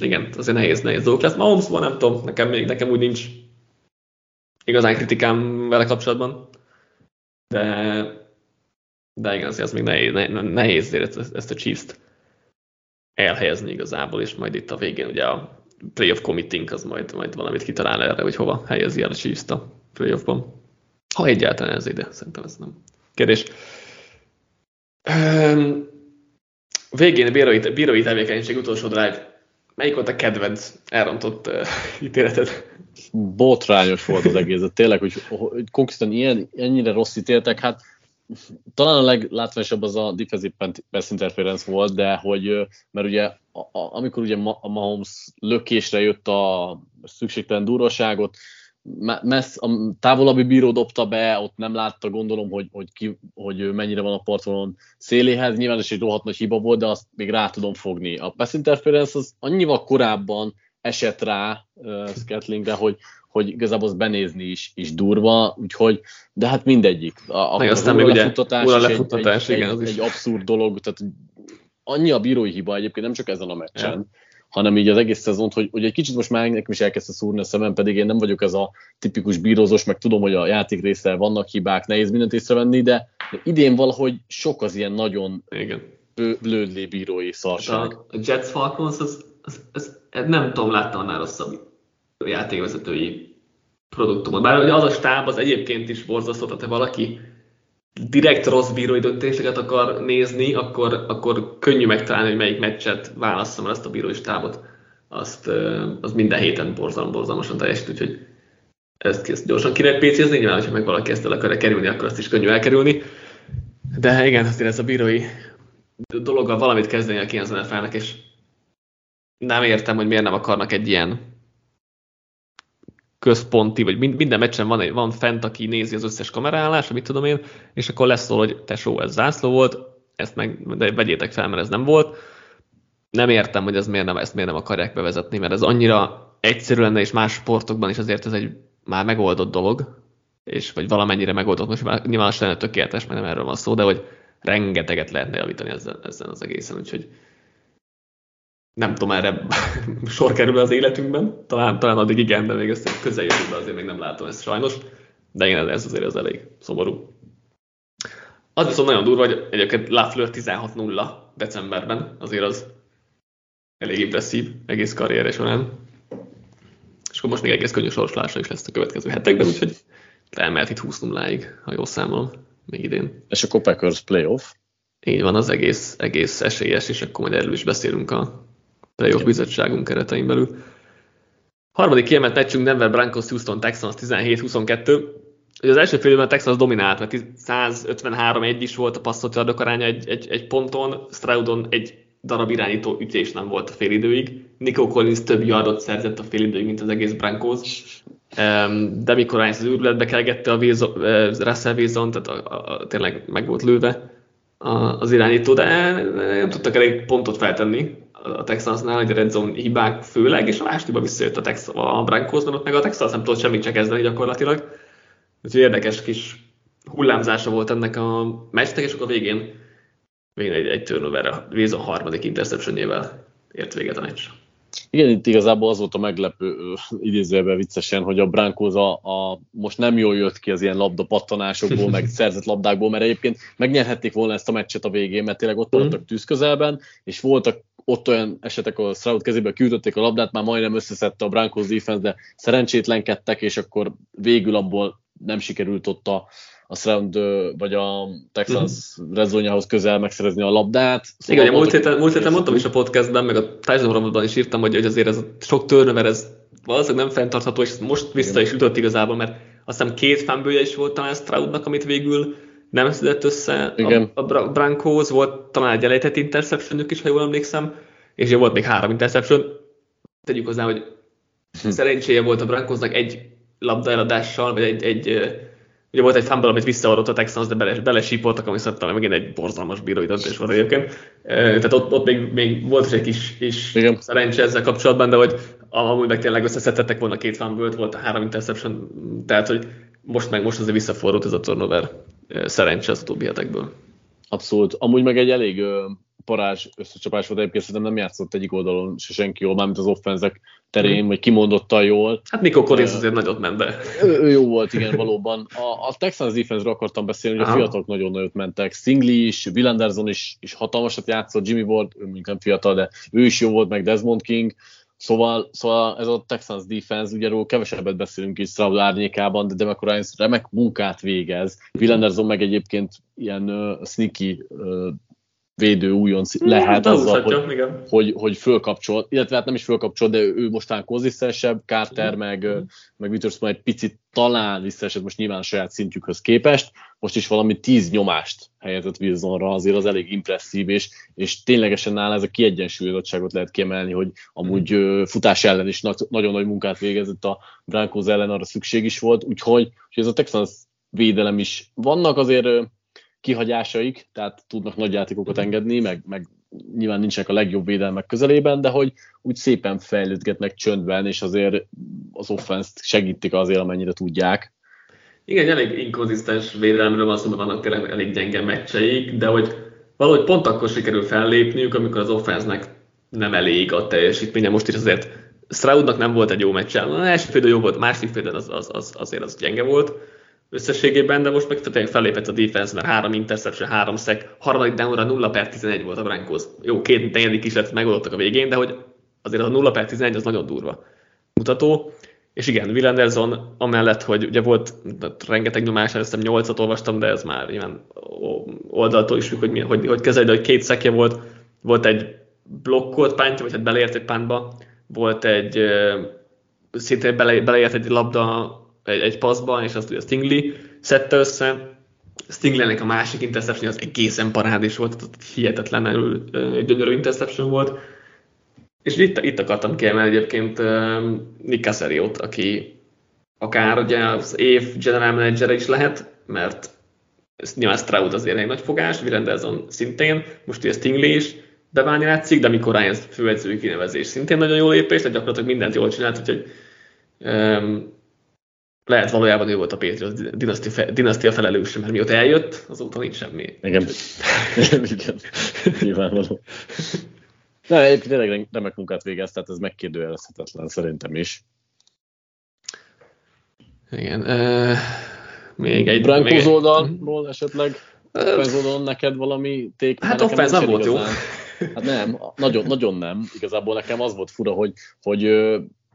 igen, azért nehéz, nehéz dolgok lesz. Mahomes van, nem tudom, nekem még nekem úgy nincs igazán kritikám vele kapcsolatban, de, de igen, azért az még nehéz, nehéz ezt, ezt a Chiefs-t elhelyezni igazából, és majd itt a végén ugye a playoff committing az majd, majd valamit kitalál erre, hogy hova helyezi el a Chiefs-t a playoffban. Ha egyáltalán ez ide, szerintem ez nem kérdés. Végén a bírói, bírói tevékenység utolsó drive. Melyik volt a kedvenc elrontott uh, (laughs) ítéleted? Botrányos volt az egész, tényleg, hogy, hogy konkrétan ilyen, ennyire rossz ítéltek, hát talán a leglátványosabb az a defensive pass interference volt, de hogy, mert ugye a, a, amikor ugye a Mahomes lökésre jött a szükségtelen durvaságot, messz, a távolabbi bíró dobta be, ott nem látta, gondolom, hogy, hogy, ki, hogy mennyire van a partvonalon széléhez. Nyilván ez egy rohadt nagy hiba volt, de azt még rá tudom fogni. A pass interference az annyival korábban esett rá uh, Scatlingre, hogy, hogy igazából az benézni is, is durva, úgyhogy, de hát mindegyik. A, Meg aztán még ugye a lefuttatás, egy, igen, egy, az egy abszurd dolog, tehát annyi a bírói hiba egyébként, nem csak ezen a meccsen, ja. hanem így az egész szezont, hogy, hogy egy kicsit most már nekem is elkezdte szúrni a szemem, pedig én nem vagyok ez a tipikus bírózós, meg tudom, hogy a játék része vannak hibák, nehéz mindent észrevenni, de, de idén valahogy sok az ilyen nagyon Igen. blődlé bírói szarság. Hát a, a Jets Falcons, az, az, az, az, nem tudom, láttam annál rosszabb játékvezetői produktumot. Bár ugye az a stáb az egyébként is borzasztó, tehát ha valaki direkt rossz bírói döntéseket akar nézni, akkor, akkor könnyű megtalálni, hogy melyik meccset válasszam el ezt a bírói stábot. Azt, az minden héten borzalom, borzalmasan teljesít, úgyhogy ezt, ezt gyorsan ki lehet pécézni, nyilván, hogyha meg valaki ezt el akarja kerülni, akkor azt is könnyű elkerülni. De igen, azért ez a bírói dologgal valamit kezdeni a 90 és nem értem, hogy miért nem akarnak egy ilyen központi, vagy minden meccsen van, van fent, aki nézi az összes kamerálás, mit tudom én, és akkor lesz szól, hogy tesó, ez zászló volt, ezt meg de vegyétek fel, mert ez nem volt. Nem értem, hogy ez miért nem, ezt miért nem akarják bevezetni, mert ez annyira egyszerű lenne, és más sportokban is azért ez egy már megoldott dolog, és vagy valamennyire megoldott, most már nyilván lenne tökéletes, mert nem erről van szó, de hogy rengeteget lehetne javítani ezzel, ezzel az egészen, úgyhogy nem tudom, erre (laughs) sor kerül az életünkben, talán, talán addig igen, de még ezt közeljövőben azért még nem látom ezt sajnos, de igen, ez azért az elég szomorú. Az viszont nagyon durva, hogy egyébként Lafleur 16-0 decemberben, azért az elég impresszív egész karrierje során. És akkor most még egész könnyű sorsolása is lesz a következő hetekben, úgyhogy elmehet itt 20 0 ig ha jól számolom, még idén. És a Packers playoff? Így van, az egész, egész esélyes, és akkor majd erről is beszélünk a playoff bizottságunk keretein belül. Harmadik kiemelt meccsünk Denver Broncos Houston Texans 17-22. Ugye az első fél a Texans dominált, mert 153-1 is volt a passzott yardok aránya egy, egy, egy ponton, Stroudon egy darab irányító ütés nem volt a félidőig. Nico Collins több yardot szerzett a félidőig, mint az egész Broncos. De mikor az űrületbe kelgette a Wilson, Russell Wilson, tehát a, a, a, tényleg meg volt lőve az irányító, de nem tudtak elég pontot feltenni a Texansnál, hogy a red zone hibák főleg, és a másikba visszajött a, Tex- a Broncos, ott meg a Texas nem tudott semmit csak kezdeni gyakorlatilag. Úgyhogy érdekes kis hullámzása volt ennek a meccsnek, és akkor a végén, végén egy, egy turnover, a harmadik interceptionjével ért véget a meccs. Igen, itt igazából az volt a meglepő idézőben viccesen, hogy a Brankos a, a, most nem jól jött ki az ilyen labda pattanásokból, meg (laughs) szerzett labdákból, mert egyébként megnyerhették volna ezt a meccset a végén, mert tényleg ott voltak mm. tűz közelben, és voltak ott olyan esetek, ahol Stroud kezébe küldötték a labdát, már majdnem összeszedte a Broncos defense, de szerencsétlenkedtek, és akkor végül abból nem sikerült ott a, a Stroud vagy a Texas rezónyához közel megszerezni a labdát. Szóval Igen, múlt héten, múlt héten mondtam is a podcastben, meg a Tyson is írtam, hogy, hogy azért ez a sok turnover, ez valószínűleg nem fenntartható, és most vissza Igen. is ütött igazából, mert azt hiszem két fanbője is volt talán Stroudnak, amit végül nem szedett össze Igen. a, a Broncos, volt talán egy elejtett interception is, ha jól emlékszem, és ugye volt még három interception. Tegyük hozzá, hogy hm. szerencséje volt a Broncosnak egy labda eladással, vagy egy, egy ugye volt egy fumble, amit visszaadott a Texans, de bele, belesípoltak, ami szerintem megint egy borzalmas bírói döntés volt egyébként. Tehát ott, ott még, még, volt is egy kis, kis Igen. szerencse ezzel kapcsolatban, de hogy amúgy meg tényleg összeszedtek volna két fumble volt a három interception, tehát hogy most meg most azért visszafordult ez a turnover szerencse az utóbbi hetekből. Abszolút. Amúgy meg egy elég parázs összecsapás volt, egyébként szerintem nem játszott egyik oldalon se senki jól, mármint az offenzek terén, mm. vagy kimondottan jól. Hát Nico Collins uh, azért nagyot ment be. Ő, ő jó volt, igen, valóban. A, a Texans defense akartam beszélni, hogy a fiatalok nagyon nagyot mentek. Stingley is, Will Anderson is, is hatalmasat játszott, Jimmy Ward, ő mondjuk nem fiatal, de ő is jó volt, meg Desmond King. Szóval, szóval ez a Texans defense, ugye róla kevesebbet beszélünk is Stroud árnyékában, de Demeco Ryans remek munkát végez. Will meg egyébként ilyen uh, sneaky uh, védő újonc hmm, lehet azzal, hogy, hogy, hogy fölkapcsol, illetve hát nem is fölkapcsol, de ő mostán konzisztensebb, Carter meg, mm. meg Witherspoon egy picit talán visszaesett most nyilván a saját szintjükhöz képest, most is valami tíz nyomást helyezett Wilsonra, azért az elég impresszív, és, és ténylegesen nála ez a kiegyensúlyozottságot lehet kiemelni, hogy amúgy mm. futás ellen is nagyon nagy munkát végezett a Broncos ellen, arra szükség is volt, úgyhogy, úgyhogy ez a Texans védelem is. Vannak azért kihagyásaik, tehát tudnak nagy játékokat engedni, meg, meg nyilván nincsenek a legjobb védelmek közelében, de hogy úgy szépen fejlődgetnek csöndben, és azért az offenszt segítik azért, amennyire tudják. Igen, elég inkonzisztens védelemről van szó, vannak tényleg elég gyenge meccseik, de hogy valahogy pont akkor sikerül fellépniük, amikor az offensznek nem elég a teljesítménye. Most is azért Stroudnak nem volt egy jó meccse. Az első fél jó volt, másik fél az, az, az, azért az gyenge volt összességében, de most meg tényleg fellépett a defense, mert három interception, három szek, harmadik downra 0 per 11 volt a Broncos. Jó, két negyedik is lett megoldottak a végén, de hogy azért a 0 per 11 az nagyon durva mutató. És igen, Will Anderson amellett, hogy ugye volt rengeteg nyomás, először 8-at olvastam, de ez már ilyen oldaltól is függ, hogy, hogy, hogy kezelj, hogy két szekje volt, volt egy blokkolt pántja, vagy hát beleért egy pántba, volt egy szintén bele, beleért egy labda egy, egy passzban, és azt ugye Stingley szedte össze. Stingleynek a másik interception az egészen parádés volt, tehát hihetetlenül gyönyörű interception volt. És itt, itt akartam kiemelni egyébként Nick Casario-t, aki akár ugye az év general manager is lehet, mert nyilván Stroud azért egy nagy fogás, Virendelson szintén, most ugye Stingley is beválni látszik, de amikor Ryan főedzői kinevezés szintén nagyon jó lépés, tehát gyakorlatilag mindent jól csinált, úgyhogy um, lehet valójában ő volt a Patriots dinasztia, dinasztia felelőse, mert mióta eljött, azóta nincs semmi. Igen, (laughs) igen, nyilvánvaló. Na, egyébként tényleg remek munkát végez, tehát ez megkérdőjelezhetetlen szerintem is. Igen. Uh, még egy... Még... oldalról esetleg offense oldalon neked valami ték? Hát offense nem volt igazán. jó. Hát nem, nagyon, nagyon nem. Igazából nekem az volt fura, hogy, hogy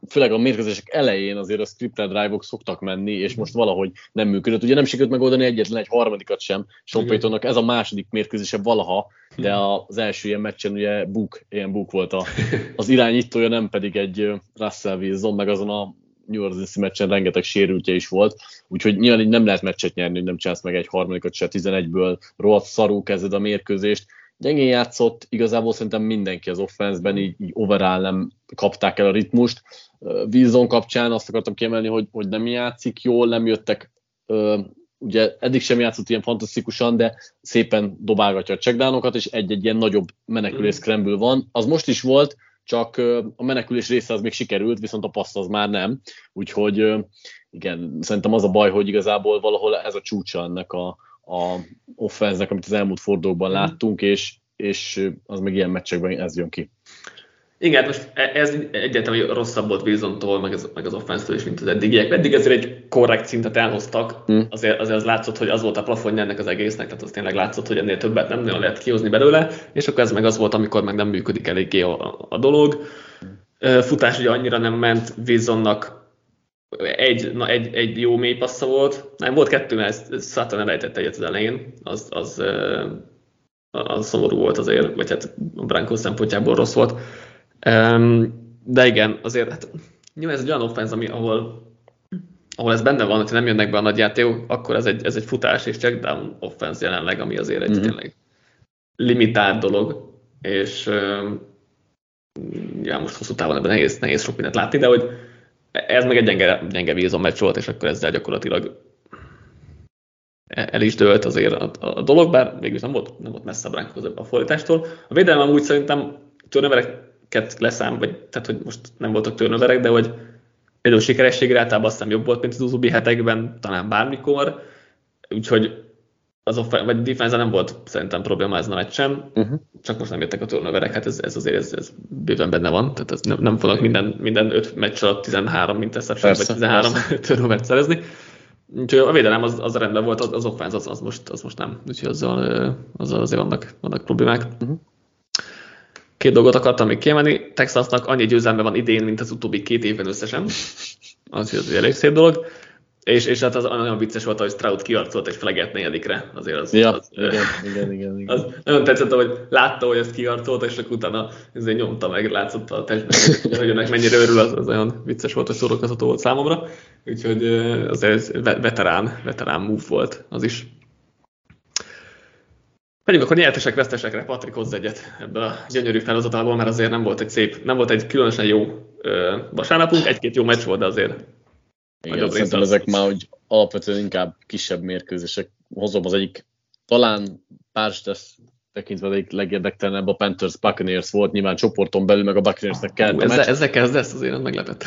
főleg a mérkőzések elején azért a scripted drive-ok szoktak menni, és most valahogy nem működött. Ugye nem sikerült megoldani egyetlen egy harmadikat sem. Sean Paytonnak ez a második mérkőzése valaha, de az első ilyen meccsen ugye Book, ilyen Book volt a, az irányítója, nem pedig egy Russell Wilson, meg azon a New Orleans meccsen rengeteg sérültje is volt, úgyhogy nyilván így nem lehet meccset nyerni, hogy nem csinálsz meg egy harmadikat se 11-ből, rohadt szarú kezded a mérkőzést, gyengén játszott, igazából szerintem mindenki az offenszben így, így overall nem kapták el a ritmust. Wilson kapcsán azt akartam kiemelni, hogy, hogy nem játszik jól, nem jöttek, ugye eddig sem játszott ilyen fantasztikusan, de szépen dobálgatja a checkdownokat, és egy-egy ilyen nagyobb menekülés mm. scramble van. Az most is volt, csak a menekülés része az még sikerült, viszont a passz az már nem. Úgyhogy igen, szerintem az a baj, hogy igazából valahol ez a csúcsa ennek a, a offenznek, amit az elmúlt fordulókban mm. láttunk, és, és az meg ilyen meccsekben ez jön ki. Igen, most e- ez egyáltalán rosszabb volt Wilson-tól, meg, ez, meg az offense is, mint az eddigiek. Eddig ezért egy korrekt szintet elhoztak, mm. azért, azért az látszott, hogy az volt a plafonja ennek az egésznek, tehát az tényleg látszott, hogy ennél többet nem nagyon lehet kihozni belőle, és akkor ez meg az volt, amikor meg nem működik eléggé a, a dolog. Futás ugye annyira nem ment, Wilsonnak egy, na egy, egy jó mély passza volt, nem, volt kettő, mert Sutton elejtett egyet az elején, az, az, az szomorú volt azért, vagy hát a Broncos szempontjából rossz volt. De igen, azért hát, nyilván ez egy olyan offense, ami, ahol, ahol ez benne van, hogyha nem jönnek be a nagy játékok, akkor ez egy, ez egy futás és checkdown offense jelenleg, ami azért egy mm-hmm. tényleg limitált dolog, és ja, most hosszú távon ebben nehéz, nehéz sok mindent látni, de hogy ez meg egy gyenge, gyenge Wilson meccs volt, és akkor ezzel gyakorlatilag el is dőlt azért a, a dolog, bár végül nem volt, nem volt messze a Broncos a fordítástól. A védelem úgy szerintem turnovereket leszám, vagy tehát, hogy most nem voltak turnoverek, de hogy például sikerességre általában aztán jobb volt, mint az utóbbi hetekben, talán bármikor, úgyhogy az off- vagy defense nem volt szerintem probléma ezen a meccsen, uh-huh. csak most nem jöttek a turnoverek, hát ez, ez azért ez, ez bőven benne van, tehát ez nem, nem fognak minden, minden öt meccs alatt 13 mint interception, vagy 13 (laughs) turnovert szerezni. Úgyhogy a védelem az, az rendben volt, az, az offense az, az, most, az most nem, úgyhogy azzal, azzal azért vannak, vannak problémák. Uh-huh. Két dolgot akartam még kiemelni. Texasnak annyi győzelme van idén, mint az utóbbi két évben összesen. (laughs) Az, az egy elég szép dolog És, és hát az nagyon vicces volt, hogy Stroud kiarcolt egy fleget negyedikre. Azért az, ja, az, igen, igen, igen, igen. Az nagyon tetszett, hogy látta, hogy ezt kiarcolt, és akkor utána ezért nyomta meg, látszott a testben, hogy ennek mennyire örül, az, az olyan vicces volt, hogy szórakozható volt számomra. Úgyhogy az ez veterán, veterán move volt az is. Pedig akkor nyertesek, vesztesekre, Patrik hozz egyet ebből a gyönyörű felhozatából, mert azért nem volt egy szép, nem volt egy különösen jó ö, vasárnapunk, egy-két jó meccs volt, de azért igen, szerintem ezek már hogy alapvetően inkább kisebb mérkőzések. Hozom az egyik, talán pár tesz tekintve az egyik legérdektelenebb a Panthers Buccaneers volt, nyilván csoporton belül, meg a Buccaneersnek kell. Uh, ezzel, ezzel kezdesz, azért nem meglepett.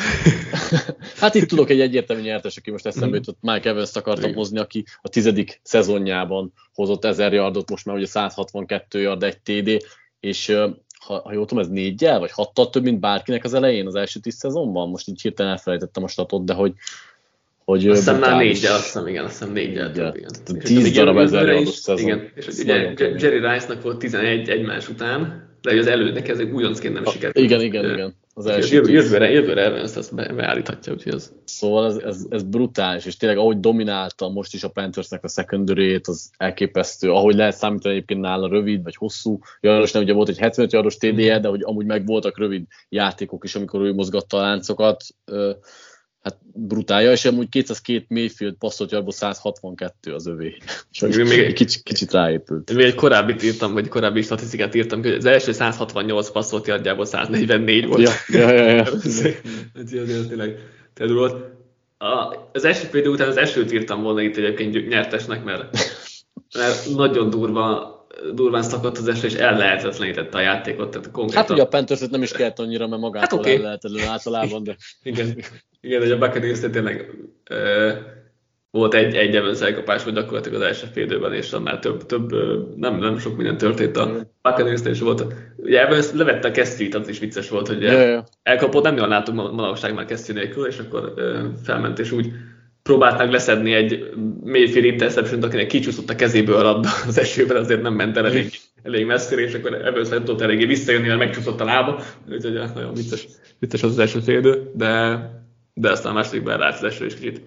(laughs) hát itt tudok egy egyértelmű nyertes, aki most eszembe mhm. jutott, Mike Evans-t akartam Igen. hozni, aki a tizedik szezonjában hozott 1000 yardot, most már ugye 162 yard, egy TD, és ha, ha jól tudom, ez négyel, vagy hattal több, mint bárkinek az elején, az első tíz szezonban? Most így hirtelen elfelejtettem a statot, de hogy, hogy azt hiszem már négyel, azt hiszem, igen, azt hiszem négyel több, igen. Tíz darab ezer adott szezon. Igen, és ugye Jerry Rice-nak volt 11 egymás után, de az elődnek ez újoncként nem sikerült. Igen, igen, igen. Az első jövőre, jövőre Evans ezt be, beállíthatja, úgyhogy az... Szóval ez, ez, ez, brutális, és tényleg ahogy dominálta most is a Panthersnek a secondary az elképesztő. Ahogy lehet számítani egyébként nála rövid vagy hosszú jaros, nem ugye volt egy 75 jaros TD-je, de hogy amúgy meg voltak rövid játékok is, amikor ő mozgatta a láncokat hát brutálja, és amúgy 202 Mayfield passzolt yarból 162 az övé. Csak még egy kicsit, kicsit ráépült. Még egy korábbi írtam, vagy korábbi statisztikát írtam, hogy az első 168 passzolt yardjából 144 volt. Ja, ja, ja. ja. (laughs) ez, tényleg volt. Az első fél után az esőt írtam volna itt egyébként nyertesnek, mert, mert nagyon durva durván szakadt az eső, és ellehetetlenítette a játékot. Tehát konkrétan... Hát ugye a panthers nem is kellett annyira, mert magától hát okay. el általában, de... igen, igen, hogy a Buccaneers tényleg ö, volt egy, egy Evans elkapás, vagy gyakorlatilag az első félidőben, és annál több, több nem, nem sok minden történt a buccaneers is volt. Ugye Evans levette a kesztyűt, az is vicces volt, hogy ja, ja. elkapott, nem jól látunk manapság már kesztyű nélkül, és akkor ö, felment, és úgy próbálták leszedni egy mélyfél interception akinek kicsúszott a kezéből a labda az esőben, azért nem ment el elég, elég messzire, és akkor ebből nem tudott eléggé visszajönni, mert megcsúszott a lába, úgyhogy nagyon vicces, vicces az az első félidő, de, de aztán a az eső, és kicsit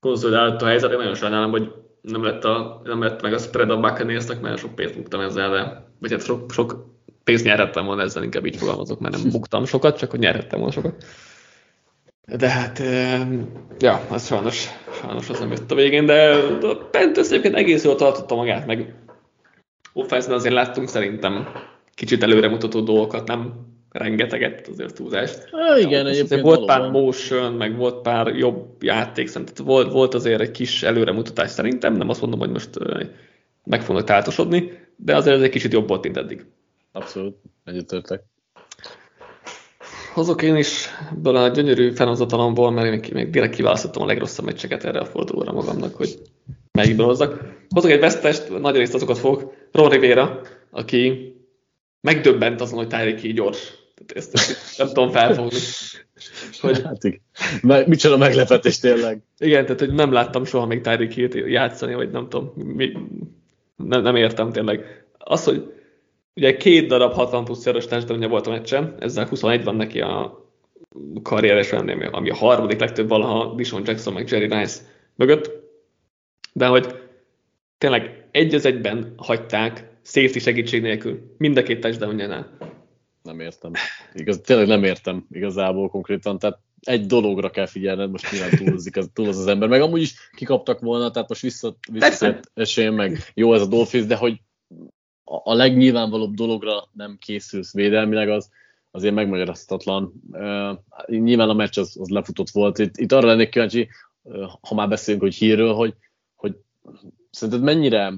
konszolidált a helyzet, én nagyon sajnálom, hogy nem lett, a, nem lett meg a spread a Buccaneersnek, mert sok pénzt buktam ezzel, de, vagy hát sok, sok pénzt nyerhettem volna ezzel, inkább így fogalmazok, mert nem (laughs) buktam sokat, csak hogy nyerhettem volna sokat. De hát, ja, az sajnos, sajnos az nem jött a végén, de a Panthers egyébként egész jól tartotta magát, meg offense azért láttunk szerintem kicsit előremutató dolgokat, nem rengeteget azért túlzást. Ah, igen, ja, egyébként volt valóban. pár motion, meg volt pár jobb játék, szerintem volt, volt azért egy kis előremutatás szerintem, nem azt mondom, hogy most meg fognak táltosodni, de azért ez egy kicsit jobb volt, mint eddig. Abszolút, egyetértek hozok én is ebből a gyönyörű felhozatalomból, mert én még direkt kiválasztottam a legrosszabb meccseket erre a fordulóra magamnak, hogy melyikből hozzak. Hozok egy vesztest, nagy részt azokat fogok. Ron Rivera, aki megdöbbent azon, hogy Tyreek így gyors. Tehát ezt, ezt nem tudom felfogni. Hogy... (laughs) Hát igen. Micsoda meglepetés tényleg. Igen, tehát hogy nem láttam soha még Tyreek játszani, vagy nem tudom, mi, nem, nem értem tényleg. Az, hogy Ugye két darab 60 plusz szeres touchdownja volt a meccsen, ezzel 21 van neki a karrieres rendnél, ami a harmadik legtöbb valaha Dishon Jackson meg Jerry Rice mögött. De hogy tényleg egy az egyben hagyták safety segítség nélkül, mind a két touchdownjánál. Nem értem. Igaz, tényleg nem értem igazából konkrétan. Tehát egy dologra kell figyelned, most nyilván túlozik az, túl az, az ember, meg amúgy is kikaptak volna, tehát most vissza, vissza esélyem meg jó ez a Dolphins, de hogy a legnyilvánvalóbb dologra nem készülsz védelmileg, az azért megmagyarázhatatlan. Uh, nyilván a meccs az, az lefutott volt. Itt, itt arra lennék kíváncsi, uh, ha már beszélünk, hogy hírről, hogy, hogy szerinted mennyire,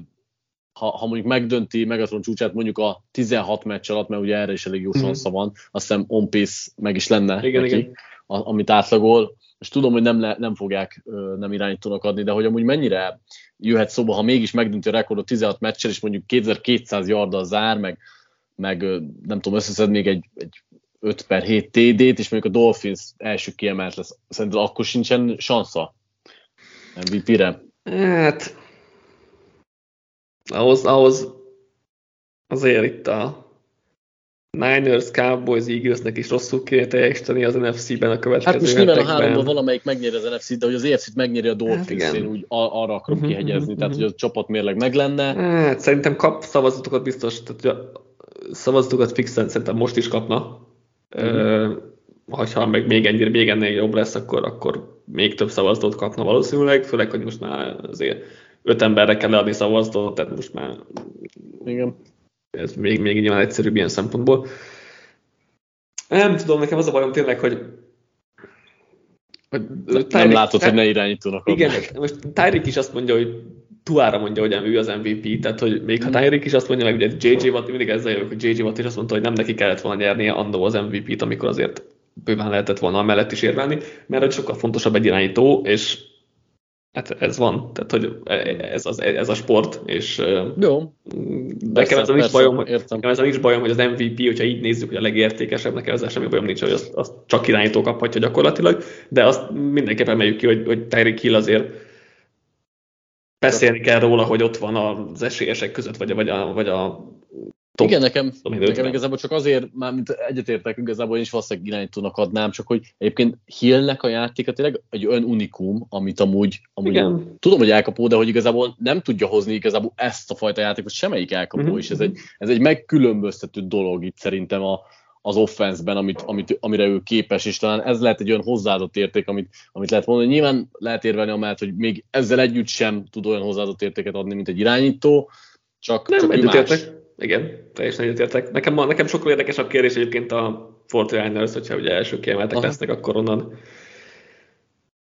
ha, ha mondjuk megdönti Megatron csúcsát mondjuk a 16 meccs alatt, mert ugye erre is elég jó mm-hmm. van, azt hiszem on pace meg is lenne igen, neki, igen. A, amit átlagol, és tudom, hogy nem, le, nem fogják nem irányítónak adni, de hogy amúgy mennyire jöhet szóba, ha mégis megdönti a rekordot 16 meccsel, és mondjuk 2200 yarddal zár, meg, meg nem tudom, összeszed még egy, egy 5 per 7 TD-t, és mondjuk a Dolphins első kiemelt lesz. Szerintem akkor sincsen sansza MVP-re? Hát, ahhoz, ahhoz azért itt a Niners, Cowboys, Eaglesnek is rosszul kéne teljesíteni az NFC-ben a következő Hát most nyilván a háromban valamelyik megnyeri az NFC-t, de hogy az EFC-t megnyeri a Dolphins, hát én úgy arra akarom uh-huh, kihegyezni, uh-huh, tehát hogy a csapat mérleg meg lenne. Hát szerintem kap szavazatokat biztos, tehát a szavazatokat fixen szerintem most is kapna. Uh-huh. Uh, ha meg még ennyire, még ennél jobb lesz, akkor, akkor még több szavazatot kapna valószínűleg, főleg, hogy most már azért öt emberre kell adni szavazatot, tehát most már Igen. ez még, még nyilván egyszerűbb ilyen szempontból. Nem tudom, nekem az a bajom tényleg, hogy hogy nem látod, hogy ne irányítónak Igen, most Tyreek is azt mondja, hogy Tuára mondja, hogy ő az MVP, tehát hogy még ha mm. Tyreek is azt mondja, meg ugye JJ Watt, mindig ezzel jövök, hogy JJ Watt is azt mondta, hogy nem neki kellett volna nyernie andó az MVP-t, amikor azért bőven lehetett volna mellett is érvelni, mert hogy sokkal fontosabb egy irányító, és Hát ez van, tehát hogy ez, az, ez a sport, és Jó. nekem ez nincs bajom, hogy, ez nincs bajom, hogy az MVP, hogyha így nézzük, hogy a legértékesebb, nekem ezzel semmi bajom nincs, hogy azt, azt csak irányító kaphatja gyakorlatilag, de azt mindenképpen emeljük ki, hogy, hogy Tyreek Hill azért beszélni kell róla, hogy ott van az esélyesek között, vagy vagy a, vagy a top. Igen, nekem, nekem igazából csak azért, már mint egyetértek, igazából én is valószínűleg irányítónak adnám, csak hogy egyébként Hillnek a játéka tényleg egy olyan unikum, amit amúgy, amúgy Igen. tudom, hogy elkapó, de hogy igazából nem tudja hozni igazából ezt a fajta játékot semmelyik elkapó, mm-hmm. és ez egy, ez egy megkülönböztető dolog itt szerintem a, az offenszben, amit, amit, amire ő képes, és talán ez lehet egy olyan hozzáadott érték, amit, amit lehet mondani. Nyilván lehet érvelni amellett, hogy még ezzel együtt sem tud olyan hozzáadott értéket adni, mint egy irányító, csak, nem, csak más. Igen, teljesen egyetértek. Nekem, nekem sokkal érdekesebb kérdés egyébként a 49ers, hogyha ugye első kiemeltek Aha. lesznek, akkor onnan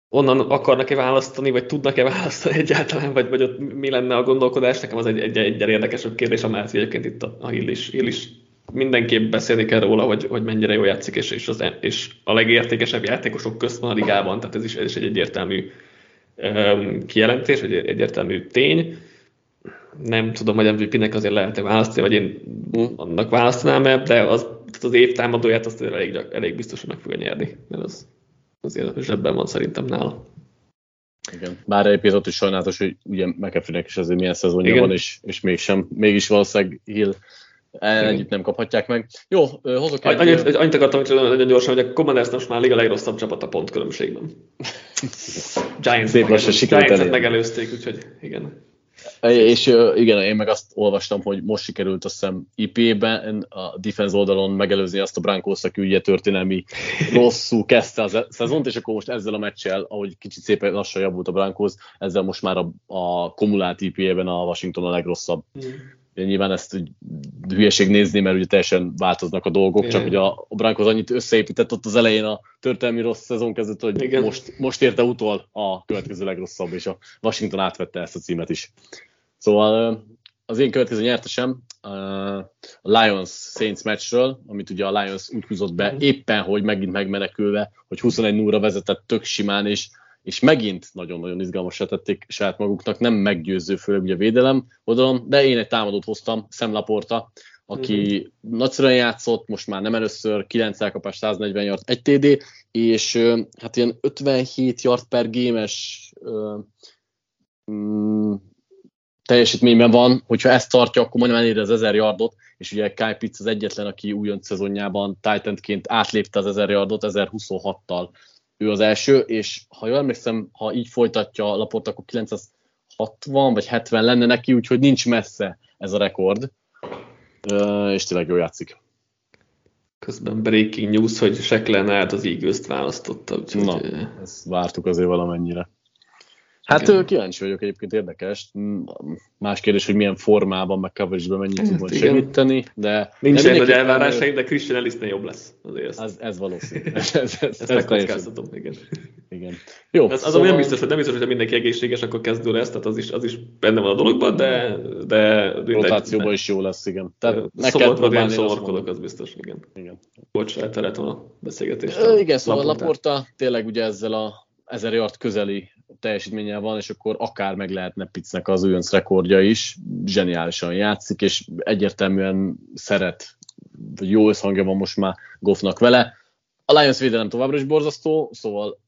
onnan akarnak-e választani, vagy tudnak-e választani egyáltalán, vagy, vagy ott mi lenne a gondolkodás, nekem az egy, egy, egy érdekesebb kérdés, amellett egyébként itt a, a Hill, is, Hill is mindenképp beszélni kell róla, hogy, hogy mennyire jól játszik, és, és, az, és a legértékesebb játékosok közt van a ligában, tehát ez is, ez is egy egyértelmű um, kijelentés, vagy egyértelmű tény nem tudom, hogy MVP-nek azért lehet-e választani, vagy én annak választanám-e, de az, az év támadóját azt elég, elég biztosan meg fogja nyerni, mert az azért zsebben van szerintem nála. Igen. Bár egyébként is sajnálatos, hogy ugye McAfee-nek is azért milyen szezonja Igen. van, és, és mégsem, mégis valószínűleg Hill együtt nem kaphatják meg. Jó, hozok egy... Annyit, annyit akartam hogy nagyon gyorsan, hogy a Commanders most már a legrosszabb csapat a pontkülönbségben. Giants, Giants-et megelőzték, úgyhogy igen. És igen, én meg azt olvastam, hogy most sikerült azt hiszem IP-ben a defense oldalon megelőzni azt a Broncos, aki ugye történelmi (laughs) rosszul kezdte a szezont, és akkor most ezzel a meccsel, ahogy kicsit szépen lassan javult a Broncos, ezzel most már a, a kumulált IP-ben a Washington a legrosszabb. Mm nyilván ezt úgy hülyeség nézni, mert ugye teljesen változnak a dolgok, Igen. csak hogy a, a Broncos annyit összeépített ott az elején a történelmi rossz szezon kezdett, hogy most, most érte utol a következő legrosszabb, és a Washington átvette ezt a címet is. Szóval az én következő nyertesem a Lions Saints meccsről, amit ugye a Lions úgy húzott be, mhm. éppen, hogy megint megmenekülve, hogy 21 0 vezetett tök simán, és és megint nagyon-nagyon izgalmasra tették saját maguknak, nem meggyőző, főleg ugye a védelem oldalon, de én egy támadót hoztam, Sam Laporta, aki uh-huh. nagyszerűen játszott, most már nem először, 9 elkapás, 140 yard, 1 TD, és hát ilyen 57 yard per gémes mm, teljesítményben van, hogyha ezt tartja, akkor majdnem eléri az 1000 yardot, és ugye Kyle Pitts az egyetlen, aki újonc szezonjában Titanként átlépte az 1000 yardot 1026-tal ő az első, és ha jól emlékszem, ha így folytatja a lapot, akkor 960 vagy 70 lenne neki, úgyhogy nincs messze ez a rekord, és tényleg jól játszik. Közben breaking news, hogy Seklen át az Eagles-t választotta. Úgyhogy... Na, ezt vártuk azért valamennyire. Hát Igen. kíváncsi vagyok egyébként érdekes. Más kérdés, hogy milyen formában, meg coverage mennyit tud majd segíteni, de... Nincs egy nagy elvárásaim, de Christian Ellisnél jobb lesz. Azért ez, ez valószínű. (laughs) Ez, ez, ez, ezt megkockáztatom, igen. igen. Jó, ez, szóval... az nem biztos, hogy nem biztos, hogy mindenki egészséges, akkor kezdő lesz, tehát az is, az is benne van a dologban, de... de Rotációban is jó lesz, igen. Tehát meg szomorkodok, az biztos, igen. igen. Bocs, eltereltem a beszélgetést. Igen, szóval Laporta tényleg ugye ezzel a ezer yard közeli teljesítménye van, és akkor akár meg lehetne Pitznek az újonc rekordja is, zseniálisan játszik, és egyértelműen szeret, vagy jó összhangja van most már Goffnak vele. A Lions védelem továbbra is borzasztó, szóval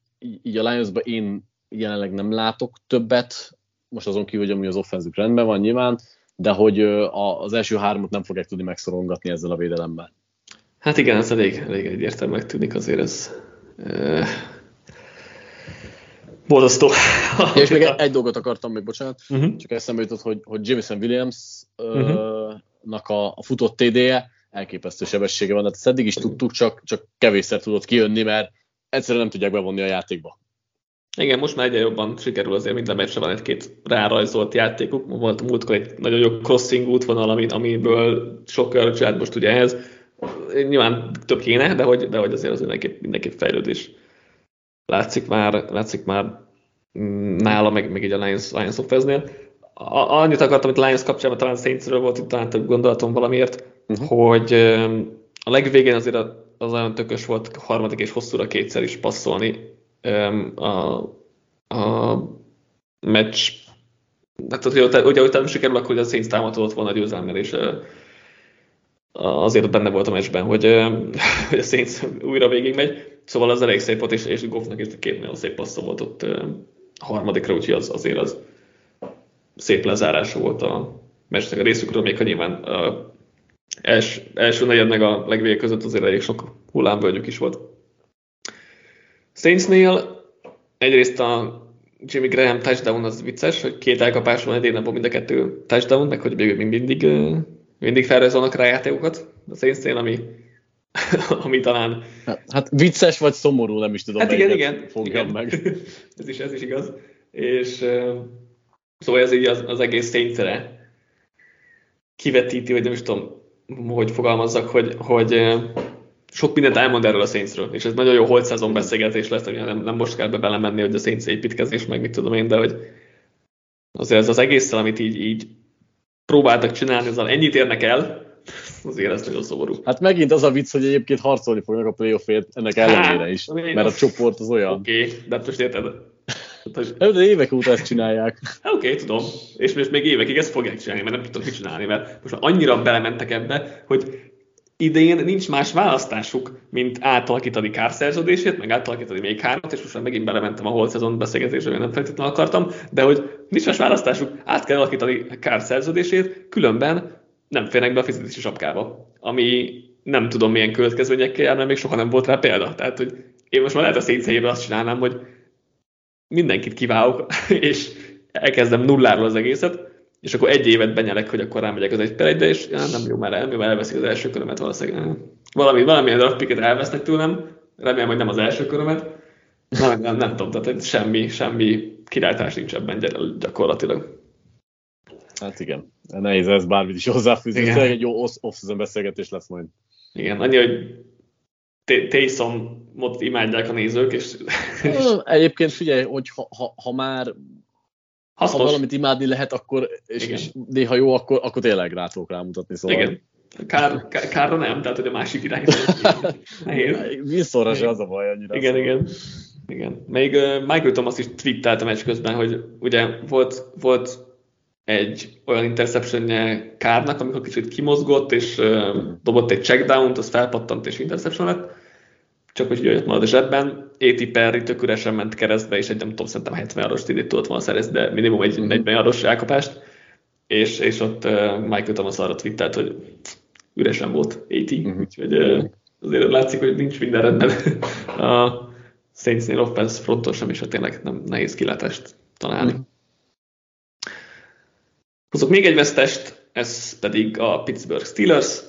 így a lions én jelenleg nem látok többet, most azon kívül, hogy ami az offenzük rendben van nyilván, de hogy az első hármat nem fogják tudni megszorongatni ezzel a védelemmel. Hát igen, ez elég, elég egyértelműen tűnik azért ez. Borzasztó. és még egy, egy dolgot akartam még, bocsánat, uh-huh. csak eszembe jutott, hogy, hogy Jameson Williams-nak a, a futott TD-je elképesztő sebessége van, tehát ezt eddig is tudtuk, csak, csak kevésszer tudott kijönni, mert egyszerűen nem tudják bevonni a játékba. Igen, most már egyre jobban sikerül azért minden meccsre van egy-két rárajzolt játékuk. Volt múltkor egy nagyon jó crossing útvonal, amit, amiből sok csinált most ugye ez. Nyilván több kéne, de hogy, de hogy azért az mindenképp, mindenképp fejlődés látszik már, látszik már nála, meg, meg így a Lions, Lions of Fez-nél. Annyit akartam, hogy Lions kapcsolatban talán Saintsről volt itt talán több gondolatom valamiért, uh-huh. hogy a legvégén azért az olyan tökös volt harmadik és hosszúra kétszer is passzolni a, a meccs hát ugye, ugye utána sikerül, akkor a Saints támadott volna győzelmel, és azért benne volt a hogy, (laughs) hogy a Saints újra végig megy. Szóval az elég szép volt, és, és Goffnak is két nagyon szép passza volt ott a harmadikra, úgyhogy az, azért az szép lezárása volt a meccsnek a részükről, még ha nyilván a els, első negyed meg a legvégé között azért elég sok hullámvölgyük is volt. Saintsnél egyrészt a Jimmy Graham touchdown az vicces, hogy két elkapás van egy napon mind a kettő touchdown, meg hogy még mindig, mindig felrajzolnak rá játékokat a Saintsnél, ami, (laughs) ami talán... Hát, hát vicces vagy szomorú, nem is tudom. Hát igen, igen. Fogjam igen. meg. (laughs) ez, is, ez is igaz. És szóval ez így az, az egész Saintsre kivetíti, hogy nem is tudom, hogy fogalmazzak, hogy, hogy sok mindent elmond erről a Saintsről, és ez nagyon jó holt szezon beszélgetés lesz, hogy nem, nem most kell be belemenni, hogy a Saints építkezés, meg mit tudom én, de hogy azért ez az egésszel, amit így, így próbáltak csinálni, azzal ennyit érnek el, azért ez nagyon szomorú. Hát megint az a vicc, hogy egyébként harcolni fognak a playoffért ennek ellenére is, hát, mert a csoport az olyan. Oké, okay, de hát most érted, de évek óta ezt csinálják. Hát oké, okay, tudom. És most még évekig ezt fogják csinálni, mert nem tudom mit csinálni, mert most már annyira belementek ebbe, hogy idén nincs más választásuk, mint átalakítani kárszerződését, meg átalakítani még hármat, és most már megint belementem a holt szezon beszélgetésre, amit nem feltétlenül akartam, de hogy nincs más választásuk, át kell alakítani kárszerződését, különben nem férnek be a fizetési sapkába, ami nem tudom milyen következményekkel jár, mert még soha nem volt rá példa. Tehát, hogy én most már lehet a szétszejében azt csinálnám, hogy mindenkit kiválok, (laughs) és elkezdem nulláról az egészet, és akkor egy évet benyelek, hogy akkor rámegyek az egy per egyre, és já, nem jó már el, mivel elveszik az első körömet valószínűleg. Valami, valamilyen draft elvesznek tőlem, remélem, hogy nem az első körömet. Nem, nem, nem tudom, tehát semmi, semmi királytás nincs ebben gyakorlatilag. Hát igen, nehéz ez bármit is hozzáfűzni, egy jó off beszélgetés lesz majd. Igen, annyi, hogy Taysom-ot imádják a nézők, és... Egyébként figyelj, hogy ha, ha, ha már Hasznos. ha valamit imádni lehet, akkor, és, és néha jó, akkor, akkor tényleg rá tudok rámutatni. Szóval. Igen. Kár, kár, kárra nem, tehát hogy a másik irány. (laughs) Visszorra se az a baj annyira. Igen, szóval. igen. Igen. Még uh, Michael Thomas is twittelt a meccs közben, hogy ugye volt, volt egy olyan interceptionje Kárnak, amikor kicsit kimozgott, és uh, dobott egy checkdown-t, az felpattant és interception lett, csak hogy jött marad a zsebben. A.T. Perry tök üresen ment keresztbe, és egy nem tudom, szerintem 70 aros tidét tudott volna szerezni, de minimum egy 40 aros elkapást, és, és ott uh, Michael Thomas arra twittelt, hogy üresen volt A.T. Uh-huh. Úgyhogy uh, azért látszik, hogy nincs minden rendben. a Saints-nél offense fronton sem, és hát tényleg nem nehéz kilátást találni. Uh-huh. Hozok még egy vesztest, ez pedig a Pittsburgh Steelers,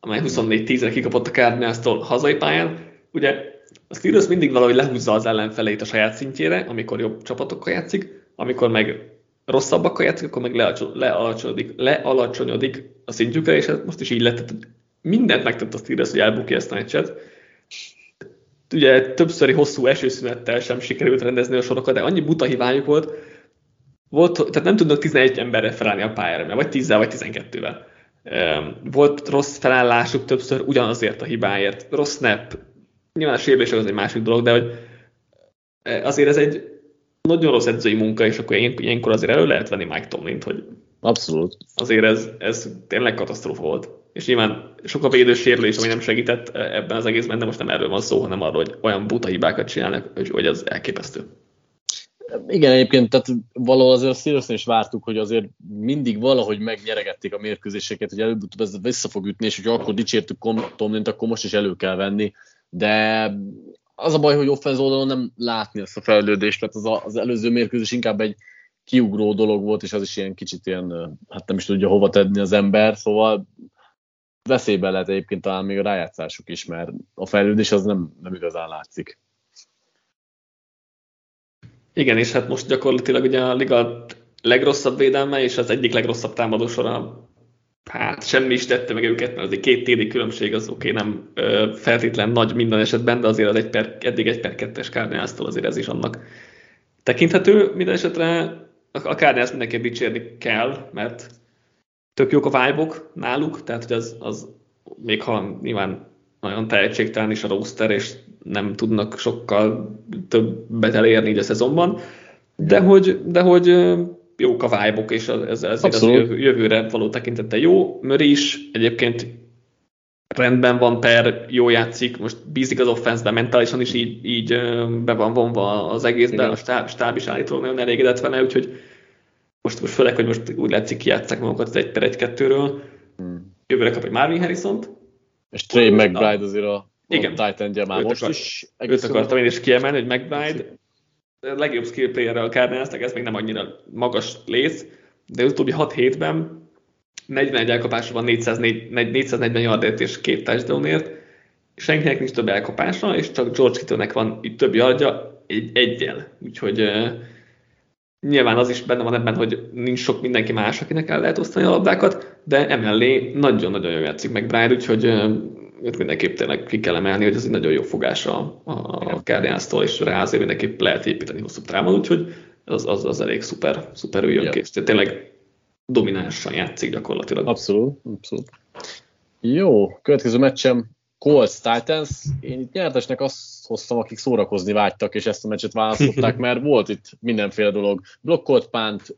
amely 24-10-re kikapott a Cardinals-tól hazai pályán. Ugye a Steelers mindig valahogy lehúzza az ellenfeleit a saját szintjére, amikor jobb csapatokkal játszik, amikor meg rosszabbakkal játszik, akkor meg lealacsonyodik, lealacsonyodik a szintjükre, és ez most is így lett. Tehát mindent megtett a Steelers, hogy elbukja ezt a meccset. Ugye többszöri hosszú esőszünettel sem sikerült rendezni a sorokat, de annyi buta hibájuk volt, volt, tehát nem tudnak 11 emberre felállni a pályára, vagy 10 vagy 12-vel. Volt rossz felállásuk többször ugyanazért a hibáért, rossz snap, nyilván a sérülések az egy másik dolog, de hogy azért ez egy nagyon rossz edzői munka, és akkor ilyenkor azért elő lehet venni Mike Tomlint, hogy Abszolút. Azért ez, ez tényleg katasztrófa volt. És nyilván sok a védő sérülés, ami nem segített ebben az egészben, de most nem erről van szó, hanem arról, hogy olyan buta hibákat csinálnak, hogy az elképesztő. Igen, egyébként, tehát valahol azért a steelers is vártuk, hogy azért mindig valahogy megnyeregették a mérkőzéseket, hogy előbb-utóbb ez vissza fog ütni, és hogy akkor dicsértük Tomlint, akkor most is elő kell venni, de az a baj, hogy offenz oldalon nem látni ezt a fejlődést, mert az, a, az előző mérkőzés inkább egy kiugró dolog volt, és az is ilyen kicsit ilyen, hát nem is tudja hova tenni az ember, szóval veszélyben lehet egyébként talán még a rájátszásuk is, mert a fejlődés az nem, nem igazán látszik. Igen, és hát most gyakorlatilag ugye a liga legrosszabb védelme, és az egyik legrosszabb támadósora hát semmi is tette meg őket, mert azért két TD különbség az oké, okay, nem ö, feltétlen nagy minden esetben, de azért az egy per, eddig egy per kettes Cardinals-tól azért ez is annak tekinthető. Minden esetre a Cardinals mindenképp dicsérni kell, mert tök jók a vibe náluk, tehát hogy az, az még ha nyilván nagyon tehetségtelen is a roster, és nem tudnak sokkal többet elérni így a szezonban, de hogy, de hogy jók a vibe és ez, ez az jövőre való tekintette jó. Möri is egyébként rendben van per, jó játszik, most bízik az offenszben, mentálisan is így, így be van vonva az egészben, a stáb, stáb is állítólag nagyon elégedett vele, úgyhogy most, most főleg, hogy most úgy látszik, kijátszák magukat az 1 per 1 2 hmm. Jövőre kap egy Marvin Harrison-t. És Trey McBride azért a, Igen. a Titan már most akar, is. Őt akartam én is kiemelni, hogy McBride legjobb skill player a cardinals ez még nem annyira magas lész, de az utóbbi 6 hétben 41 elkapása van 404, 440 yardért és két touchdownért, senkinek nincs több elkapása, és csak George Kittle-nek van itt több yardja egy, egyel. Úgyhogy nyilván az is benne van ebben, hogy nincs sok mindenki más, akinek el lehet osztani a labdákat, de emellé nagyon-nagyon jól játszik meg Brian, úgyhogy őt mindenképp tényleg ki kell emelni, hogy ez egy nagyon jó fogása a, a Cardinals-tól, és rá azért mindenképp lehet építeni hosszú távon, úgyhogy az, az, az elég szuper, szuper jön kész. Tehát tényleg dominánsan játszik gyakorlatilag. Abszolút, abszolút. Jó, következő meccsem Colts Titans. Én itt nyertesnek azt hoztam, akik szórakozni vágytak, és ezt a meccset választották, mert volt itt mindenféle dolog. Blokkolt pánt.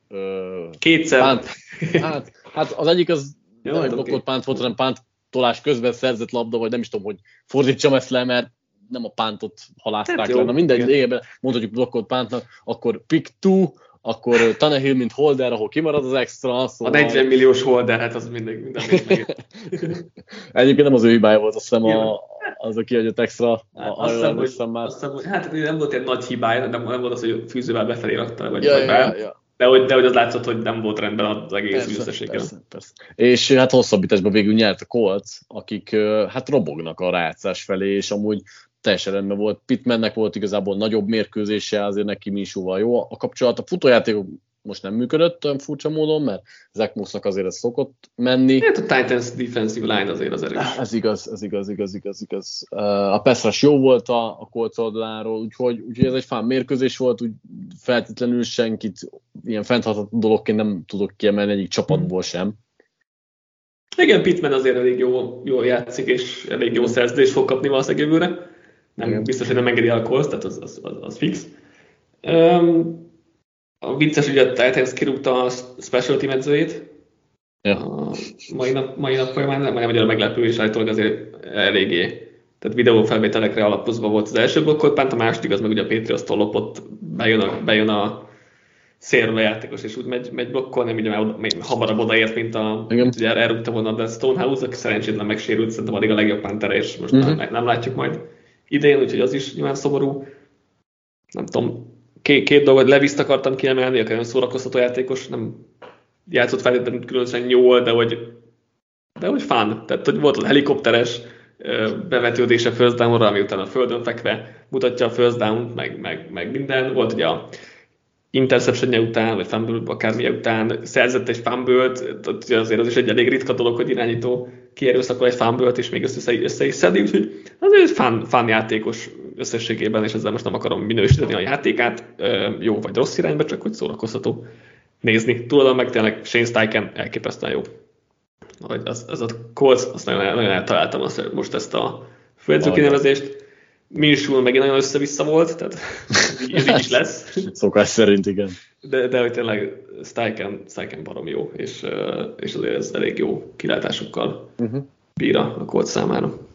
Kétszer. Pánt, hát, hát, az egyik az Jó, nem egy blokkolt pánt volt, hanem pánt tolás közben szerzett labda, vagy nem is tudom, hogy fordítsam ezt le, mert nem a pántot halázták hát le. Na mindegy, lényegében mondhatjuk blokkolt pántnak, akkor pick two, akkor Tannehill, mint holder, ahol kimarad az extra. Szóval... A 40 milliós holder, hát az mindig, minden (laughs) Egyébként nem az ő hibája volt, azt hiszem a, az, aki adott extra. Hát, a, azt hiszem, hogy, már. Azt hiszem, hogy, hát nem volt egy nagy hibája, nem, nem volt az, hogy fűzővel befelé rakta, vagy, ja, vagy ja, ja, ja. De hogy, de hogy az látszott, hogy nem volt rendben az egész persze, összességgel. Persze, persze. És hát hosszabbításban végül nyert a Colts, akik hát robognak a rájátszás felé, és amúgy teljesen rendben volt. Pittmannek volt igazából nagyobb mérkőzése, azért neki Minsúval jó a kapcsolat. A futójátékok most nem működött olyan furcsa módon, mert Zach Mossnak azért ez szokott menni. Hát a Titans defensive line azért az erős. Ez igaz, ez igaz, igaz, igaz, igaz. A Peszras jó volt a, a Colts oldaláról, úgyhogy, úgyhogy ez egy fán mérkőzés volt, úgy feltétlenül senkit ilyen fenntartható dologként nem tudok kiemelni egyik csapatból sem. Igen, Pittman azért elég jó, jó játszik, és elég jó szerződést fog kapni valószínűleg jövőre. Nem, Igen. biztos, hogy nem engedi el a Colts, tehát az, az, az, az fix. Um, a vicces, hogy a Titans kirúgta a special team edzőjét. Ja. A mai nap, mai nap folyamán, nem annyira meglepő, és állítólag azért eléggé tehát videófelvételekre alapozva volt az első blokkolt pánt, a második az meg ugye a Patriots-tól lopott, bejön a, bejön a szélre játékos, és úgy megy, megy blokkolni, ugye már oda, hamarabb odaért, mint a, Igen. ugye elrúgta volna a Stonehouse, aki szerencsétlen megsérült, szerintem addig a legjobb pántere, és most uh-huh. nem, nem, látjuk majd idén, úgyhogy az is nyilván szomorú. Nem tudom, két, két dolgot leviszt akartam kiemelni, aki nagyon szórakoztató játékos, nem játszott feltétlenül különösen jól, de hogy, de hogy fán, tehát hogy volt a helikopteres bevetődése first down-ra, ami utána a földön fekve mutatja a first down meg, meg, meg minden. Volt ugye a interception után, vagy fumble akármilyen után szerzett egy fumble azért az is egy elég ritka dolog, hogy irányító kierőszakol egy fumble és még össze, össze is szedi, úgyhogy azért fun, fun játékos összességében, és ezzel most nem akarom minősíteni a játékát, jó vagy rossz irányba, csak hogy szórakoztató nézni. Tudom, meg tényleg Shane Steichen elképesztően jó. Hogy az, az a Colts, azt nagyon, nagyon eltaláltam azt, most ezt a főedző kinevezést. Minsul megint nagyon össze-vissza volt, tehát (laughs) ez így is lesz. Szokás szerint, igen. De, de hogy tényleg Steichen, Steichen barom jó, és, és azért ez elég jó kilátásokkal uh-huh. bír a Colts számára.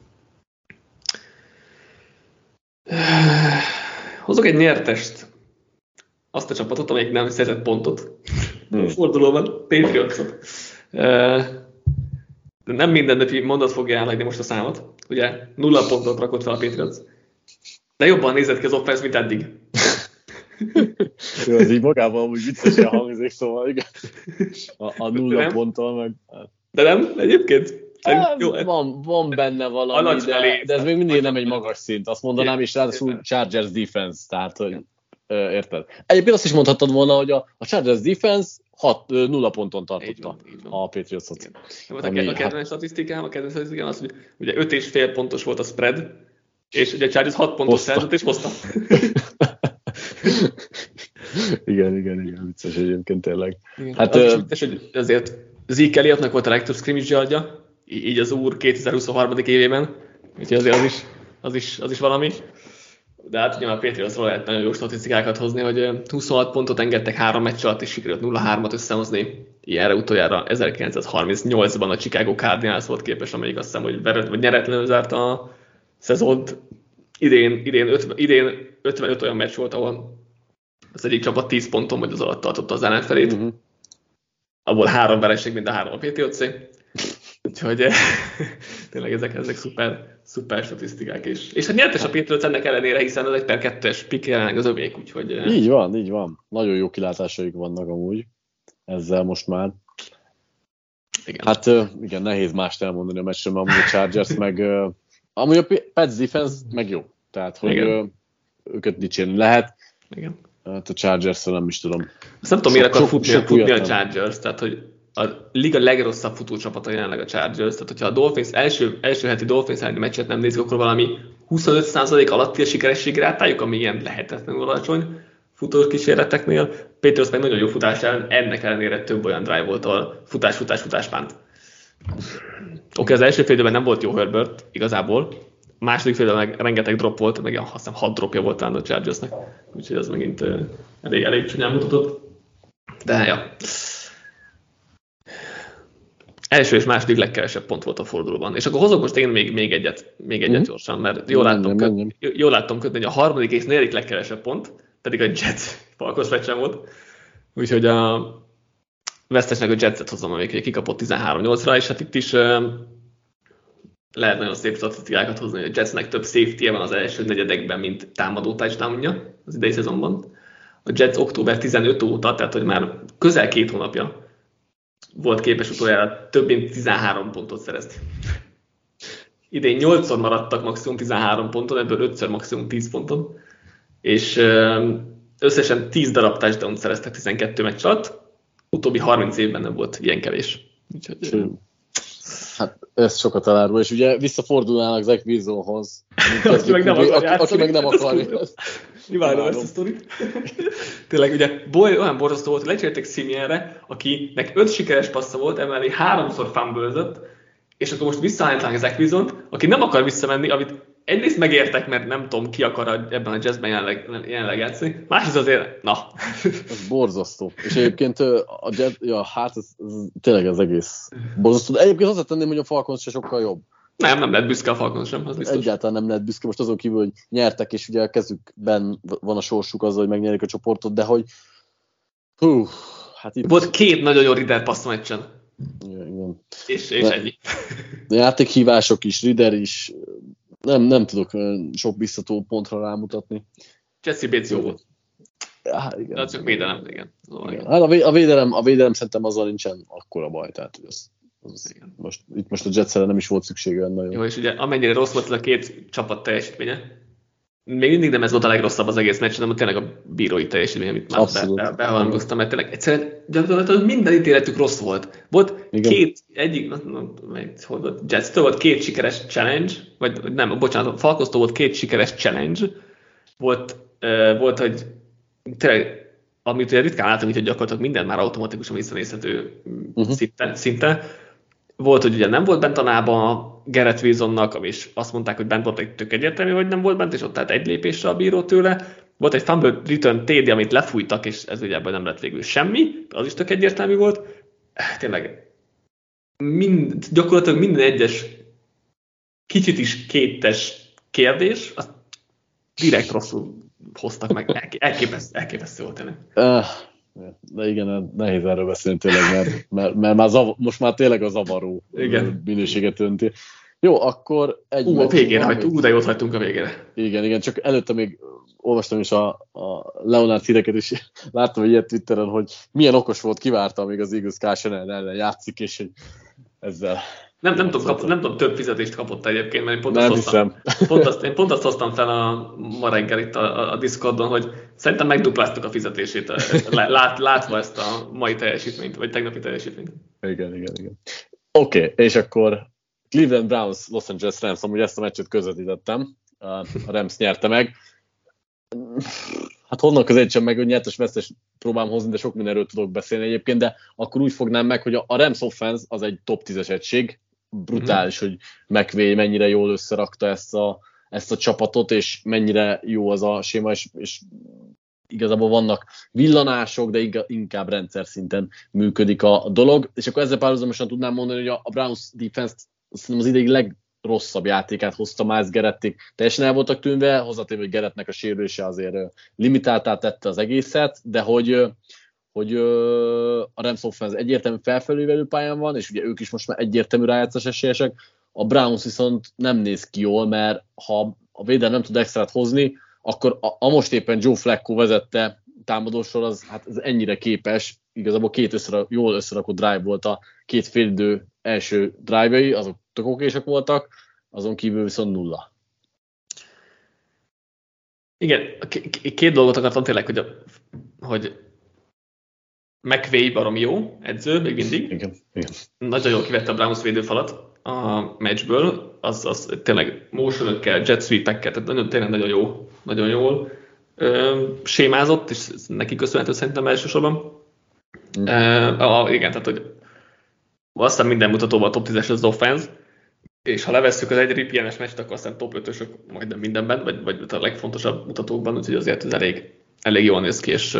(sighs) Hozok egy nyertest. azt a csapatot, amelyik nem szerzett pontot hmm. fordulóban, Patriotsot. Nem mindennapi mondat fogja elhagyni most a számot. Ugye nulla pontot rakott fel a Patriots. De jobban nézett ki az offense, mint eddig. Jó, ez így magában úgy viccesen hangzik, szóval igen. A, a nulla ponttal meg... De nem? Egyébként? Hát, jó, van, van benne valami, de, de ez még mindig nem egy magas szint. Azt mondanám, és ráadásul Chargers defense, tehát hogy érted? Egyébként azt is mondhattad volna, hogy a, a Chargers defense 6, 0 ponton tartotta van, a Patriots-ot. A, ami, a kedvenc hát... statisztikám, a kedvenc statisztikám az, hogy ugye 5 és fél pontos volt a spread, és ugye a Chargers 6 pontos szerzett, és hozta. (laughs) igen, igen, igen, vicces egyébként tényleg. Igen. Hát, az uh, vicces, hogy azért Zeke Elliottnak volt a legtöbb scrimmage így az úr 2023. évében, úgyhogy azért az is, az is, az is valami. De hát nyilván Patriotsról lehet nagyon jó statisztikákat hozni, hogy 26 pontot engedtek három meccs alatt, és sikerült 0-3-at összehozni. Ilyenre utoljára 1938-ban a Chicago Cardinals volt képes, amelyik azt hiszem, hogy, veret, vagy nyeretlenül zárta a szezont. Idén, idén, 50, idén 55 olyan meccs volt, ahol az egyik csapat 10 ponton vagy az alatt tartotta az ellenfelét. Uh-huh. Abból három vereség, mind a három a Patriots Úgyhogy (laughs) tényleg ezek, ezek szuper, szuper statisztikák is. És hát nyertes a Patriots ennek ellenére, hiszen az egy per kettes pick jelenleg az övék, úgyhogy... Így van, így van. Nagyon jó kilátásaik vannak amúgy ezzel most már. Igen. Hát igen, nehéz mást elmondani a meccsről, mert amúgy a Chargers meg... Amúgy a Pets defense meg jó. Tehát, hogy igen. őket dicsérni lehet. Igen. Hát a chargers nem is tudom. Azt nem tudom, miért akar futni, futni a Chargers, tehát hogy a liga legrosszabb futócsapata jelenleg a Chargers, tehát hogyha a Dolphins első, első heti Dolphins elleni meccset nem nézik, akkor valami 25% alatti a sikerességi rátáljuk, ami ilyen lehetetlenül alacsony futós kísérleteknél. Patriots meg nagyon jó futás ellen, ennek ellenére több olyan drive volt, a futás, futás, futás pánt. Oké, okay, az első fél nem volt jó Herbert, igazából. A második fél meg rengeteg drop volt, meg azt hiszem hat dropja volt talán a Chargersnek. Úgyhogy ez megint elég, elég csúnyán mutatott. De ja, első és második legkevesebb pont volt a fordulóban. És akkor hozok most én még, még egyet, még egyet mm. gyorsan, mert jól láttam, köt, jól láttam kötni, hogy a harmadik és negyedik legkevesebb pont, pedig a Jets Falkos meccsen volt. Úgyhogy a vesztesnek a Jetset hozom, amelyik kikapott 13-8-ra, és hát itt is lehet nagyon szép statisztikákat hozni, hogy a Jetsnek több safety van az első negyedekben, mint támadó touchdownja az idei szezonban. A Jets október 15 óta, tehát hogy már közel két hónapja volt képes utoljára több mint 13 pontot szerezni. Idén 8-szor maradtak maximum 13 ponton, ebből 5-ször maximum 10 ponton, és összesen 10 darab touchdown szereztek 12 meccs alatt, utóbbi 30 évben nem volt ilyen kevés. Úgyhogy, Hát ez sokat elárul, és ugye visszafordulnának Zach Wilsonhoz. (laughs) aki, meg nem akar, aki, aki meg nem akar. (laughs) Imádom ezt a sztorit. (laughs) Tényleg ugye Boy olyan borzasztó volt, hogy lecserélték Simienre, akinek öt sikeres passza volt, emellé háromszor fumble és akkor most visszaállítanak Zach Wilson, aki nem akar visszamenni, amit egyrészt megértek, mert nem tudom, ki akar ebben a jazzben jelenleg, jelenleg játszani, másrészt azért, na. Ez borzasztó. És egyébként a jazz, ja, hát ez, ez tényleg az egész borzasztó. Egyébként hozzátenném, hogy a Falcons se sokkal jobb. Nem, nem lehet büszke a Falcons sem, az biztos. Egyáltalán nem lehet büszke, most azon kívül, hogy nyertek, és ugye a kezükben van a sorsuk azzal, hogy megnyerik a csoportot, de hogy hú, hát itt... Volt két nagyon jó Rider passz meccsen. Igen. És, és de, ennyi. De játékhívások is, Rider is, nem, nem tudok sok biztató pontra rámutatni. Jesse Bates jó volt. Ja, igen. De csak védelem, igen. Szóval igen. Hát a, védelem, a védelem szerintem azzal nincsen akkora baj, tehát hogy az, az most, itt most a jets nem is volt szüksége nagyon. Jó, és ugye amennyire rossz volt a két csapat teljesítménye, még mindig nem ez volt a legrosszabb az egész meccs, hanem tényleg a bírói teljesítmény, amit már be, be, behangoztam, mert tényleg egyszerűen gyakorlatilag minden ítéletük rossz volt. Volt Igen. két, egyik, hogy volt, jets volt két sikeres challenge, vagy nem, bocsánat, Falkosztó volt két sikeres challenge, volt, uh, volt hogy tényleg, amit ugye ritkán látunk, hogy gyakorlatilag minden már automatikusan visszanézhető uh-huh. szinte, szinte, volt, hogy ugye nem volt bent a nába Gerett Wilsonnak, és azt mondták, hogy bent volt egy tök egyértelmű, hogy nem volt bent, és ott tehát egy lépésre a bíró tőle. Volt egy fumble return TD, amit lefújtak, és ez ugye nem lett végül semmi, az is tök egyértelmű volt. Tényleg mind, gyakorlatilag minden egyes kicsit is kétes kérdés, az direkt rosszul hoztak meg. Elképesztő, elképesztő volt tényleg. De igen, nehéz erről beszélni tényleg, mert, mert, mert már zav, most már tényleg a zavaró igen. minőséget önti. Jó, akkor egy... Ú, a végére hagytunk, de jót hagytunk a végére. Igen, igen, csak előtte még olvastam is a, a Leonard híreket, és (laughs) láttam egy ilyet Twitteren, hogy milyen okos volt, kivárta, amíg az Eagles Carson ellen játszik, és hogy ezzel... Nem, nem, tudom, kap, nem tudom, több fizetést kapott egyébként, mert én pont, nem azt, hoztam, pont, azt, én pont azt hoztam fel a, ma reggel itt a, a Discordon, hogy szerintem megdupláztuk a fizetését, lát, látva ezt a mai teljesítményt, vagy tegnapi teljesítményt. Igen, igen, igen. Oké, okay, és akkor Cleveland Browns, Los Angeles Rams, amúgy ezt a meccset közvetítettem, a Rams nyerte meg. Hát honnan közelítsem meg, hogy nyertes vesztes próbálom hozni, de sok mindenről tudok beszélni egyébként, de akkor úgy fognám meg, hogy a Rams offense az egy top 10-es egység, brutális, hogy McVay mennyire jól összerakta ezt a, ezt a csapatot, és mennyire jó az a séma, és, és igazából vannak villanások, de inkább rendszer szinten működik a dolog, és akkor ezzel párhuzamosan tudnám mondani, hogy a Browns defense az ideig legrosszabb játékát hozta Miles Gerették. Teljesen el voltak tűnve, hozzátéve, hogy Geretnek a sérülése azért limitáltá tette az egészet, de hogy, hogy a Rams offense egyértelmű felfelővelő pályán van, és ugye ők is most már egyértelmű rájátszás esélyesek, a Browns viszont nem néz ki jól, mert ha a védelem nem tud extrát hozni, akkor a, a most éppen Joe Flacco vezette támadósor az, hát ez ennyire képes, igazából két összerak, jól összerakott drive volt a két félidő első drive azok tök okések voltak, azon kívül viszont nulla. Igen, két dolgot akartam tényleg, hogy, a, hogy McVay barom jó edző, még mindig. Igen, igen. Nagyon jól kivette a Browns védőfalat a meccsből, az, az tényleg motion jet sweep-ekkel, tehát nagyon, tényleg nagyon jó, nagyon jól ö, sémázott, és neki köszönhető szerintem elsősorban. Mm. Uh, igen, tehát hogy aztán minden mutatóban a top 10-es az offense, és ha levesszük az egy RPN-es meccset, akkor aztán top 5-ösök majdnem mindenben, vagy, vagy a legfontosabb mutatókban, úgyhogy azért ez elég, elég jól néz ki, és,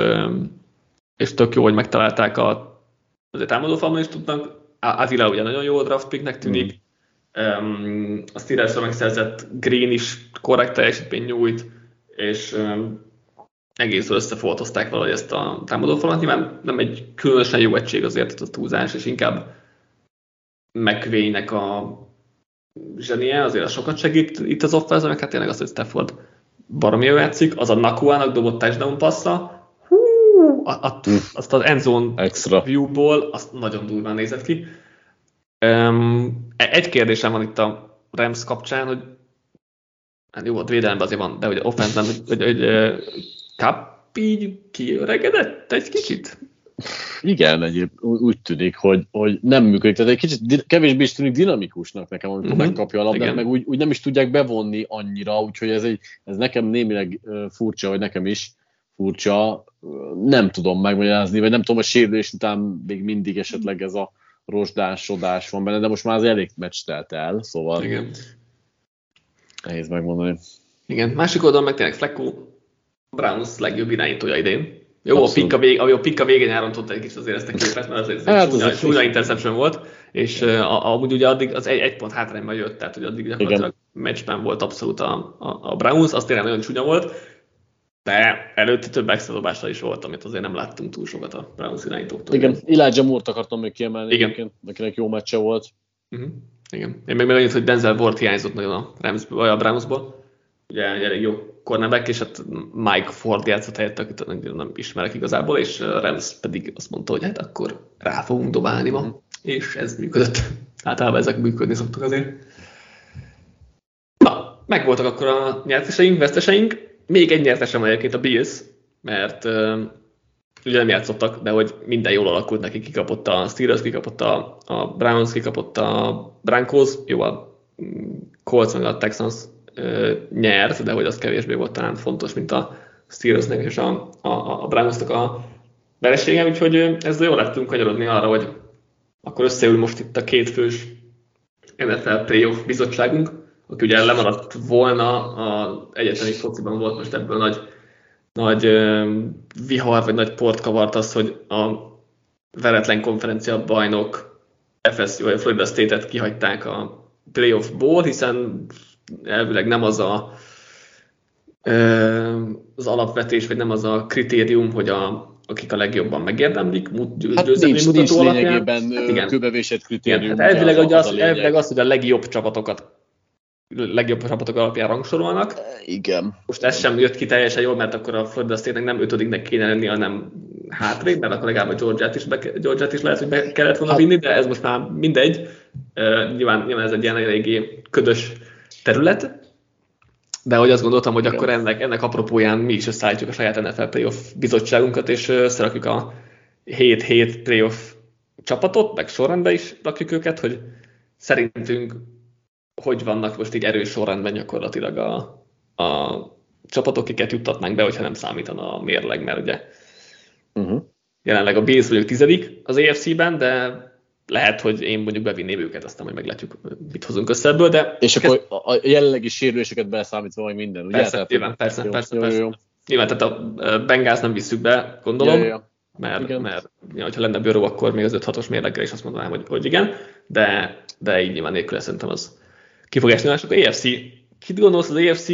és tök jó, hogy megtalálták a, azért támadó falban is tudnak. Avila ugye nagyon jó draft picknek tűnik, mm. um, a steelers megszerzett Green is korrekt teljesítmény nyújt, és um, egész összefoltozták valahogy ezt a támadófalat. Nyilván nem egy különösen jó egység azért a túlzás, és inkább McVay-nek a zsenie, azért az sokat segít itt az offense meg hát tényleg az, hogy Stafford baromi jó játszik, az a Nakuának dobott touchdown passza, hú, azt az endzone Extra. viewból, azt nagyon durván nézett ki. Um, egy kérdésem van itt a Rams kapcsán, hogy hát jó, ott védelemben azért van, de hogy offense hogy, hogy, hogy, hogy Cup így kiöregedett egy kicsit? Igen, egyéb úgy tűnik, hogy, hogy nem működik. Tehát egy kicsit kevésbé is tűnik dinamikusnak nekem, amikor uh-huh. megkapja a labdát, meg úgy, úgy, nem is tudják bevonni annyira, úgyhogy ez, egy, ez nekem némileg furcsa, vagy nekem is furcsa. Nem tudom megmagyarázni, vagy nem tudom, a sérülés után még mindig esetleg ez a rozsdásodás van benne, de most már az elég meccs telt el, szóval Igen. nehéz megmondani. Igen, másik oldalon meg tényleg Flecko Browns legjobb irányítója idén. Jó, a pika, vég, a pika végén elrontott egy kicsit azért ezt a képet, mert azért hát, egy csúnya interception volt, és uh, amúgy ugye addig az egy, egy pont hátrányban jött, tehát hogy addig gyakorlatilag meccsben volt abszolút a, a, a Browns, az tényleg nagyon csúnya volt, de előtte több extra is volt, amit azért nem láttunk túl sokat a Browns irányítóktól. Igen, Elijah Moore-t akartam még kiemelni, Igen. Egyébként, akinek jó meccse volt. Uh-huh. Igen. Én még annyit, hogy Denzel Ward hiányzott nagyon a, Rams, vagy a Brownsból. Ugye elég jó cornerback, és hát Mike Ford játszott helyett, akit nem ismerek igazából, és Rams pedig azt mondta, hogy hát akkor rá fogunk dobálni ma, mm. és ez működött. Általában ezek működni szoktak azért. Na, megvoltak akkor a nyerteseink, veszteseink. Még egy nyertesem egyébként a Bills, mert ugye nem játszottak, de hogy minden jól alakult neki, kikapott a Steelers, kikapott a, a Browns, kikapott a Broncos, jó, a mm, Colts meg a Texans nyert, de hogy az kevésbé volt talán fontos, mint a Steelersnek és a, a, a Brownsnak a veresége, úgyhogy ezzel jól lettünk kanyarodni arra, hogy akkor összeül most itt a két fős NFL Playoff bizottságunk, aki ugye lemaradt volna, a egyetemi fociban volt most ebből nagy, nagy vihar, vagy nagy port kavart az, hogy a veretlen konferencia bajnok FSU, vagy Florida State-et kihagyták a playoffból, hiszen elvileg nem az a az alapvetés, vagy nem az a kritérium, hogy a, akik a legjobban megérdemlik, hát nincs, nincs lényegében hát igen. kövevésett kritérium. Igen, hát elvileg, az, az, az, elvileg az, hogy a legjobb csapatokat legjobb csapatok alapján rangsorolnak. Igen. Most ez sem jött ki teljesen jól, mert akkor a Florida state nem ötödiknek kéne lenni, hanem hátrébb, mert akkor legalább a Georgia-t is, be, Georgia-t is lehet, hogy be kellett volna hát. vinni, de ez most már mindegy. Uh, nyilván, nyilván ez egy ilyen eléggé ködös terület, de hogy azt gondoltam, hogy akkor ennek, ennek apropóján mi is összeállítjuk a saját NFL playoff bizottságunkat, és összerakjuk a 7-7 playoff csapatot, meg sorrendbe is rakjuk őket, hogy szerintünk hogy vannak most így erős sorrendben gyakorlatilag a, a csapatok, akiket juttatnánk be, hogyha nem számítana a mérleg, mert ugye uh-huh. jelenleg a Bills vagyok tizedik az AFC-ben, de lehet, hogy én mondjuk bevinném őket, aztán majd meglátjuk, mit hozunk össze ebből, de... És akkor a jelenlegi sérüléseket beszámítva vagy minden, ugye? Persze, tehát, nyilván, persze, jó, persze, jó, persze. Jó. Nyilván, tehát a Bengals nem visszük be, gondolom, jó, jó. mert, igen. mert ja, ha lenne bőró, akkor még az 5-6-os mérleggel is azt mondanám, hogy, hogy igen, de, de így nyilván nélkül szerintem az kifogás nyilatás, akkor AFC, kit gondolsz az AFC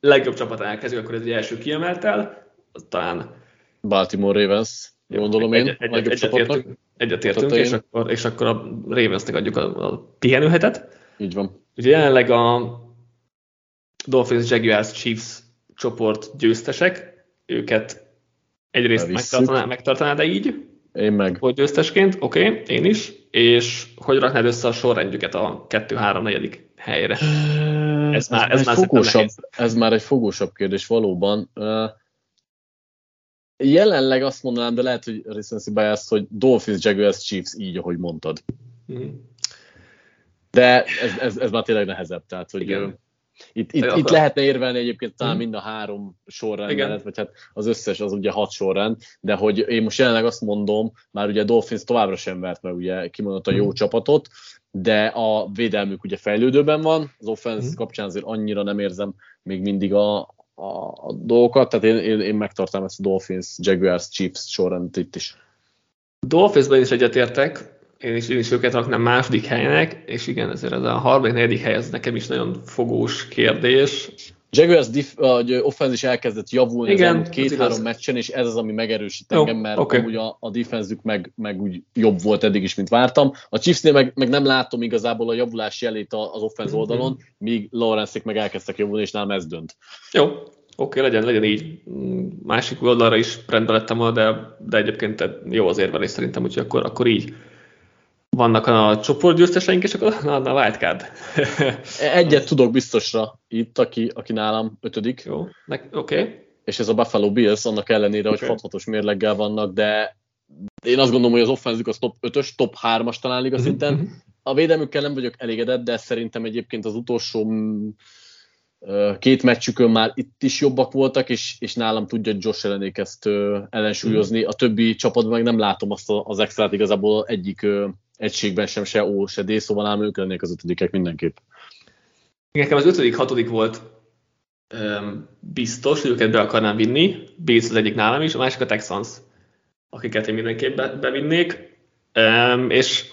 legjobb csapatánál kezdjük, akkor ez egy első kiemeltel, talán Baltimore Ravens, gondolom én, egy, egy, legjobb csapatnak. Egyetértünk, és akkor, és akkor a Ravensnek adjuk a, a pihenőhetet. Így van. Ugye jelenleg a Dolphins, Jaguars, Chiefs csoport győztesek, őket egyrészt megtartaná, megtartaná, de így, én meg. Hogy győztesként, oké, okay, én is. És hogy raknád össze a sorrendjüket a 2-3-4 helyre? Ez, már, ez, ez, már fogósabb, ez már egy fogósabb kérdés valóban. Jelenleg azt mondanám, de lehet, hogy recency bias, hogy Dolphins, Jaguars, Chiefs így, ahogy mondtad. Mm. De ez, ez, ez már tényleg nehezebb, tehát hogy Igen. Itt, itt, itt lehetne érvelni egyébként talán hmm. mind a három sorrend mellett, vagy hát az összes az ugye hat sorrend, de hogy én most jelenleg azt mondom, már ugye Dolphins továbbra sem vert meg ugye kimondott a jó hmm. csapatot, de a védelmük ugye fejlődőben van, az offense hmm. kapcsán azért annyira nem érzem még mindig a, a, a dolgokat, tehát én, én, én megtartom ezt a Dolphins, Jaguars, Chiefs sorrendet itt is. Dolphinsban is egyetértek, én is, én is őket raknám második helynek, és igen, ezért ez a harmadik, negyedik hely, ez nekem is nagyon fogós kérdés. Jaguars diff, offense is elkezdett javulni Igen, az két-három meccsen, és ez az, ami megerősít Jó, engem, mert okay. amúgy a, a defenzük meg, meg úgy jobb volt eddig is, mint vártam. A Chiefsnél meg, meg nem látom igazából a javulás jelét az offense oldalon, mm-hmm. míg lawrence meg elkezdtek javulni, és nálam ez dönt. Jó, oké, okay, legyen, legyen így. Másik oldalra is rendben lettem de, de egyébként jó az érvelés szerintem, úgyhogy akkor, akkor így vannak a csoportgyőzteseink, és akkor na, na wildcard. Egyet tudok biztosra itt, aki, aki nálam ötödik. Jó, oké. Okay. És ez a Buffalo Bills, annak ellenére, okay. hogy 6 mérleggel vannak, de én azt gondolom, hogy az offenzük az top 5-ös, top 3-as talán liga mhm, szinten. Mhm. A védelmükkel nem vagyok elégedett, de szerintem egyébként az utolsó mm, két meccsükön már itt is jobbak voltak, és, és nálam tudja Josh ellenék ezt ellensúlyozni. A többi csapatban meg nem látom azt az extrát igazából egyik egységben sem se ó, se D, szóval ám ők lennék az ötödikek mindenképp. Nekem az ötödik, hatodik volt um, biztos, hogy őket be akarnám vinni. Bills az egyik nálam is, a másik a Texans, akiket én mindenképp be, bevinnék. Um, és,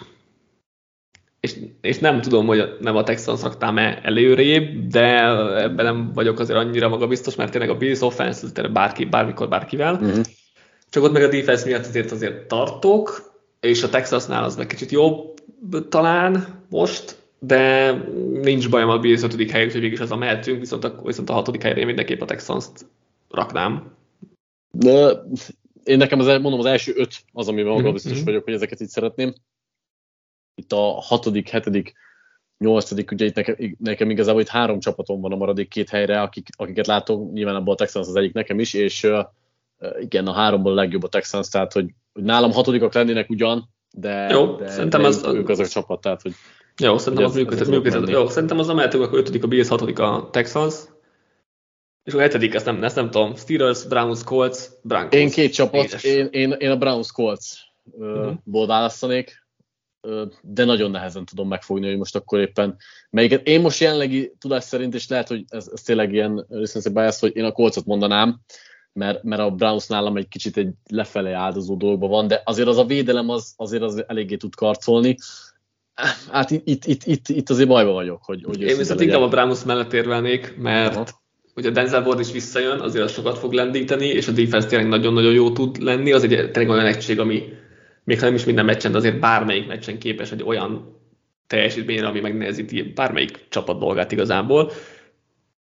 és, és, nem tudom, hogy nem a Texans raktám-e előrébb, de ebben nem vagyok azért annyira magabiztos, mert tényleg a Bills offense, bárki, bármikor, bárkivel. Uh-huh. Csak ott meg a defense miatt azért azért tartok, és a Texasnál az meg kicsit jobb talán most, de nincs bajom a Bills 5. hely, úgyhogy végig az a mehetünk, viszont a, viszont a 6. helyre én mindenképp a Texans-t raknám. De én nekem az, mondom, az első öt az, amiben maga mhm, biztos mm-hmm. vagyok, hogy ezeket így szeretném. Itt a hatodik, hetedik, nyolcadik, ugye itt nekem, nekem igazából itt három csapatom van a maradék két helyre, akik, akiket látok, nyilván abban a Texans az egyik nekem is, és uh, igen, a háromból a legjobb a Texans, tehát hogy hogy nálam hatodikak lennének ugyan, de, jó, de, szerintem de az, ők az a csapat, tehát hogy jó, szerintem az működhet, működhet. Jó, szerintem az emeltünk, akkor ötödik a Bills, hatodik a Texans, és a hetedik, ezt nem, ezt nem tudom, Steelers, Browns, Colts, Broncos. Én két csapat, én, én, én, a Browns Colts uh-huh. ból választanék, de nagyon nehezen tudom megfogni, hogy most akkor éppen melyiket. Én most jelenlegi tudás szerint, és lehet, hogy ez, ez tényleg ilyen recency bias, hogy én a Colcot mondanám, mert, mert a Browns nálam egy kicsit egy lefelé áldozó dolgban van, de azért az a védelem az, azért az eléggé tud karcolni. Hát itt, itt, itt, itt, itt azért bajban vagyok. Hogy, hogy Én viszont inkább a Browns mellett érvelnék, mert, Aha. hogy a Denzel Ward is visszajön, azért az sokat fog lendíteni, és a defense tényleg nagyon-nagyon jó tud lenni, az egy tényleg olyan egység, ami még ha nem is minden meccsen, de azért bármelyik meccsen képes egy olyan teljesítményre, ami megnehezíti bármelyik csapat dolgát igazából.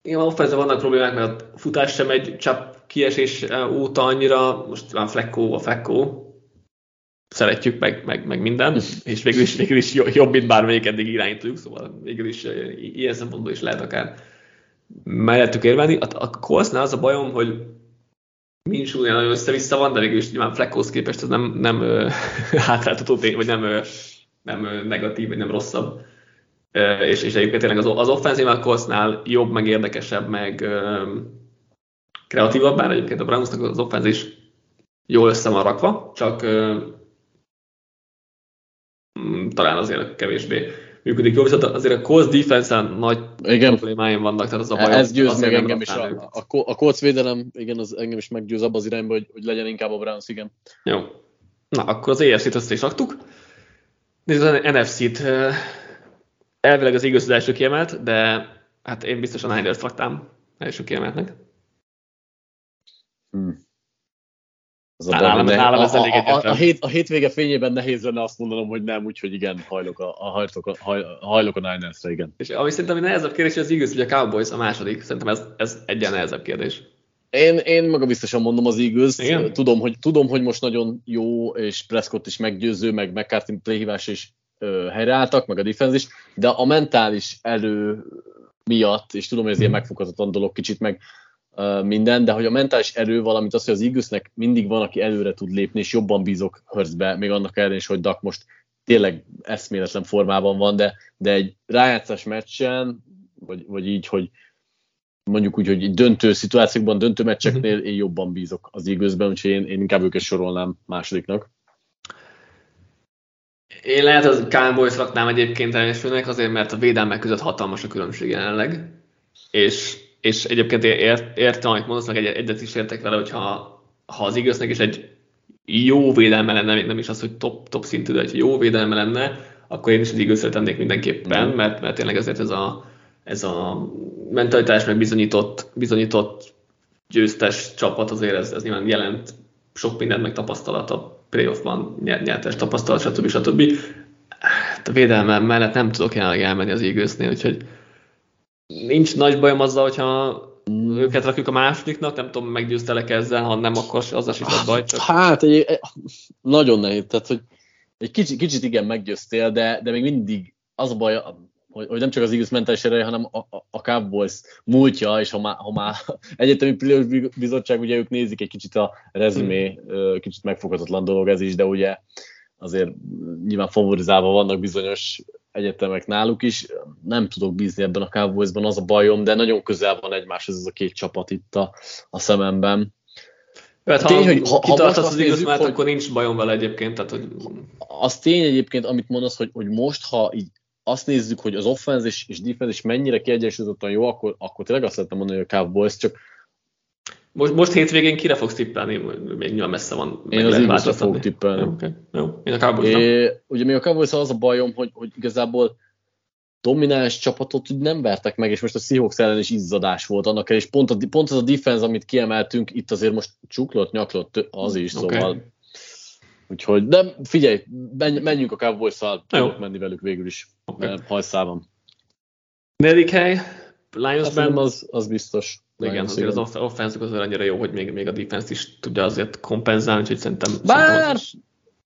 Igen, offense vannak problémák, mert a futás sem egy csap kiesés óta annyira, most van Flecko, a Flecko, szeretjük, meg, meg, meg minden, (laughs) és végül is, végül is jobb, mint bármelyik eddig irányítójuk, szóval végül is ilyen szempontból is lehet akár mellettük érvelni. A, a Coltsnál az a bajom, hogy nincs olyan nagyon össze-vissza van, de végül is nyilván Fleckhoz képest ez nem, nem (laughs) hátráltató tény, vagy nem, nem negatív, vagy nem rosszabb. És, és egyébként tényleg az, az offenzív a Coltsnál jobb, meg érdekesebb, meg kreatívabb, bár egyébként a Brownsnak az offenz is jól össze van rakva, csak mm, talán azért kevésbé működik jól, viszont azért a Colts defense nagy igen. problémáim vannak, tehát az a baj. Ez győz meg engem is. A, a, a Colts védelem, igen, az engem is meggyőz abba az irányba, hogy, hogy legyen inkább a Browns, igen. Jó. Na, akkor az EFC-t össze is raktuk. Nézd az NFC-t. Elvileg az igaz az első kiemelt, de hát én biztosan Niners raktám első kiemeltnek. Hmm. Az a, nálam, ne, nálam ez elég a, a, a, hét, a hétvége fényében nehéz lenne azt mondanom, hogy nem, úgyhogy igen, hajlok a, a, hajlok a, hajlok a Niners-re, igen. És ami szerintem a nehezebb kérdés, az Eagles, hogy a Cowboys a második. Szerintem ez, ez egyen nehezebb kérdés. Én, én maga biztosan mondom az eagles tudom hogy, tudom, hogy most nagyon jó, és Prescott is meggyőző, meg McCarthy playhívás is ö, helyreálltak, meg a defense is, de a mentális erő miatt, és tudom, hogy ez ilyen megfoghatatlan dolog kicsit, meg minden, de hogy a mentális erő, valamint az, hogy az Eaglesnek mindig van, aki előre tud lépni, és jobban bízok Hurstbe, még annak ellenére is, hogy Dak most tényleg eszméletlen formában van, de, de egy rájátszás meccsen, vagy, vagy így, hogy mondjuk úgy, hogy döntő szituációkban, döntő meccseknél mhm. én jobban bízok az Eaglesben, úgyhogy én, én inkább őket sorolnám másodiknak. Én lehet az Cowboys raknám egyébként elsőnek, azért mert a védelmek között hatalmas a különbség jelenleg, és és egyébként ért, értem, amit mondasz, meg egy, egyet is értek vele, hogyha ha az igaznak is egy jó védelme lenne, még nem is az, hogy top, top szintű, de egy jó védelme lenne, akkor én is az igazra tennék mindenképpen, mm. mert, mert tényleg ezért ez a, ez a mentalitás, meg bizonyított, bizonyított győztes csapat azért ez, ez nyilván jelent sok mindent, meg tapasztalat a playoffban, nyertes tapasztalat, stb. stb. A védelme mellett nem tudok jelenleg elmenni az Eaglesnél, úgyhogy nincs nagy bajom azzal, hogyha őket rakjuk a másodiknak, nem tudom, meggyőztelek ezzel, ha nem, akkor az is a baj. Csak... Hát, egy, nagyon nehéz, tehát, hogy egy kicsit, kicsit igen meggyőztél, de, de még mindig az a baj, hogy, hogy nem csak az Eagles mentális ereje, hanem a, a, a Cowboys múltja, és ha már, ha már (laughs) egyetemi bizottság, ugye ők nézik egy kicsit a rezumé, hmm. kicsit megfoghatatlan dolog ez is, de ugye azért nyilván favorizálva vannak bizonyos egyetemek náluk is. Nem tudok bízni ebben a Cowboysban, az a bajom, de nagyon közel van egymáshoz ez a két csapat itt a, a szememben. Hát, tény, ha, hogy ha, kitartasz az igaz, mert akkor nincs bajom vele egyébként. Tehát, hogy... Az tény egyébként, amit mondasz, hogy, hogy most, ha így azt nézzük, hogy az offense és, és defense is mennyire kiegyensúlyozottan jó, akkor, akkor tényleg azt lehetne mondani, hogy a Cowboys, csak most, most hétvégén kire fogsz tippelni? Még nyilván messze van. Én az eagles fogok tippelni. Okay. Jó. Én a cowboys é, Ugye még a cowboys az a bajom, hogy, hogy igazából domináns csapatot nem vertek meg, és most a Seahawks ellen is izzadás volt annak el, és pont, a, pont az a defense, amit kiemeltünk, itt azért most csuklott, nyaklott az is, okay. szóval Úgyhogy, de figyelj, menjünk a Cowboys-szal, tudok menni velük végül is, okay. hajszában. Negyedik hely, Lions-ben. Az, az biztos. Igen, azért az offenzük az annyira jó, hogy még, még a defense is tudja azért kompenzálni, úgyhogy szerintem... Bár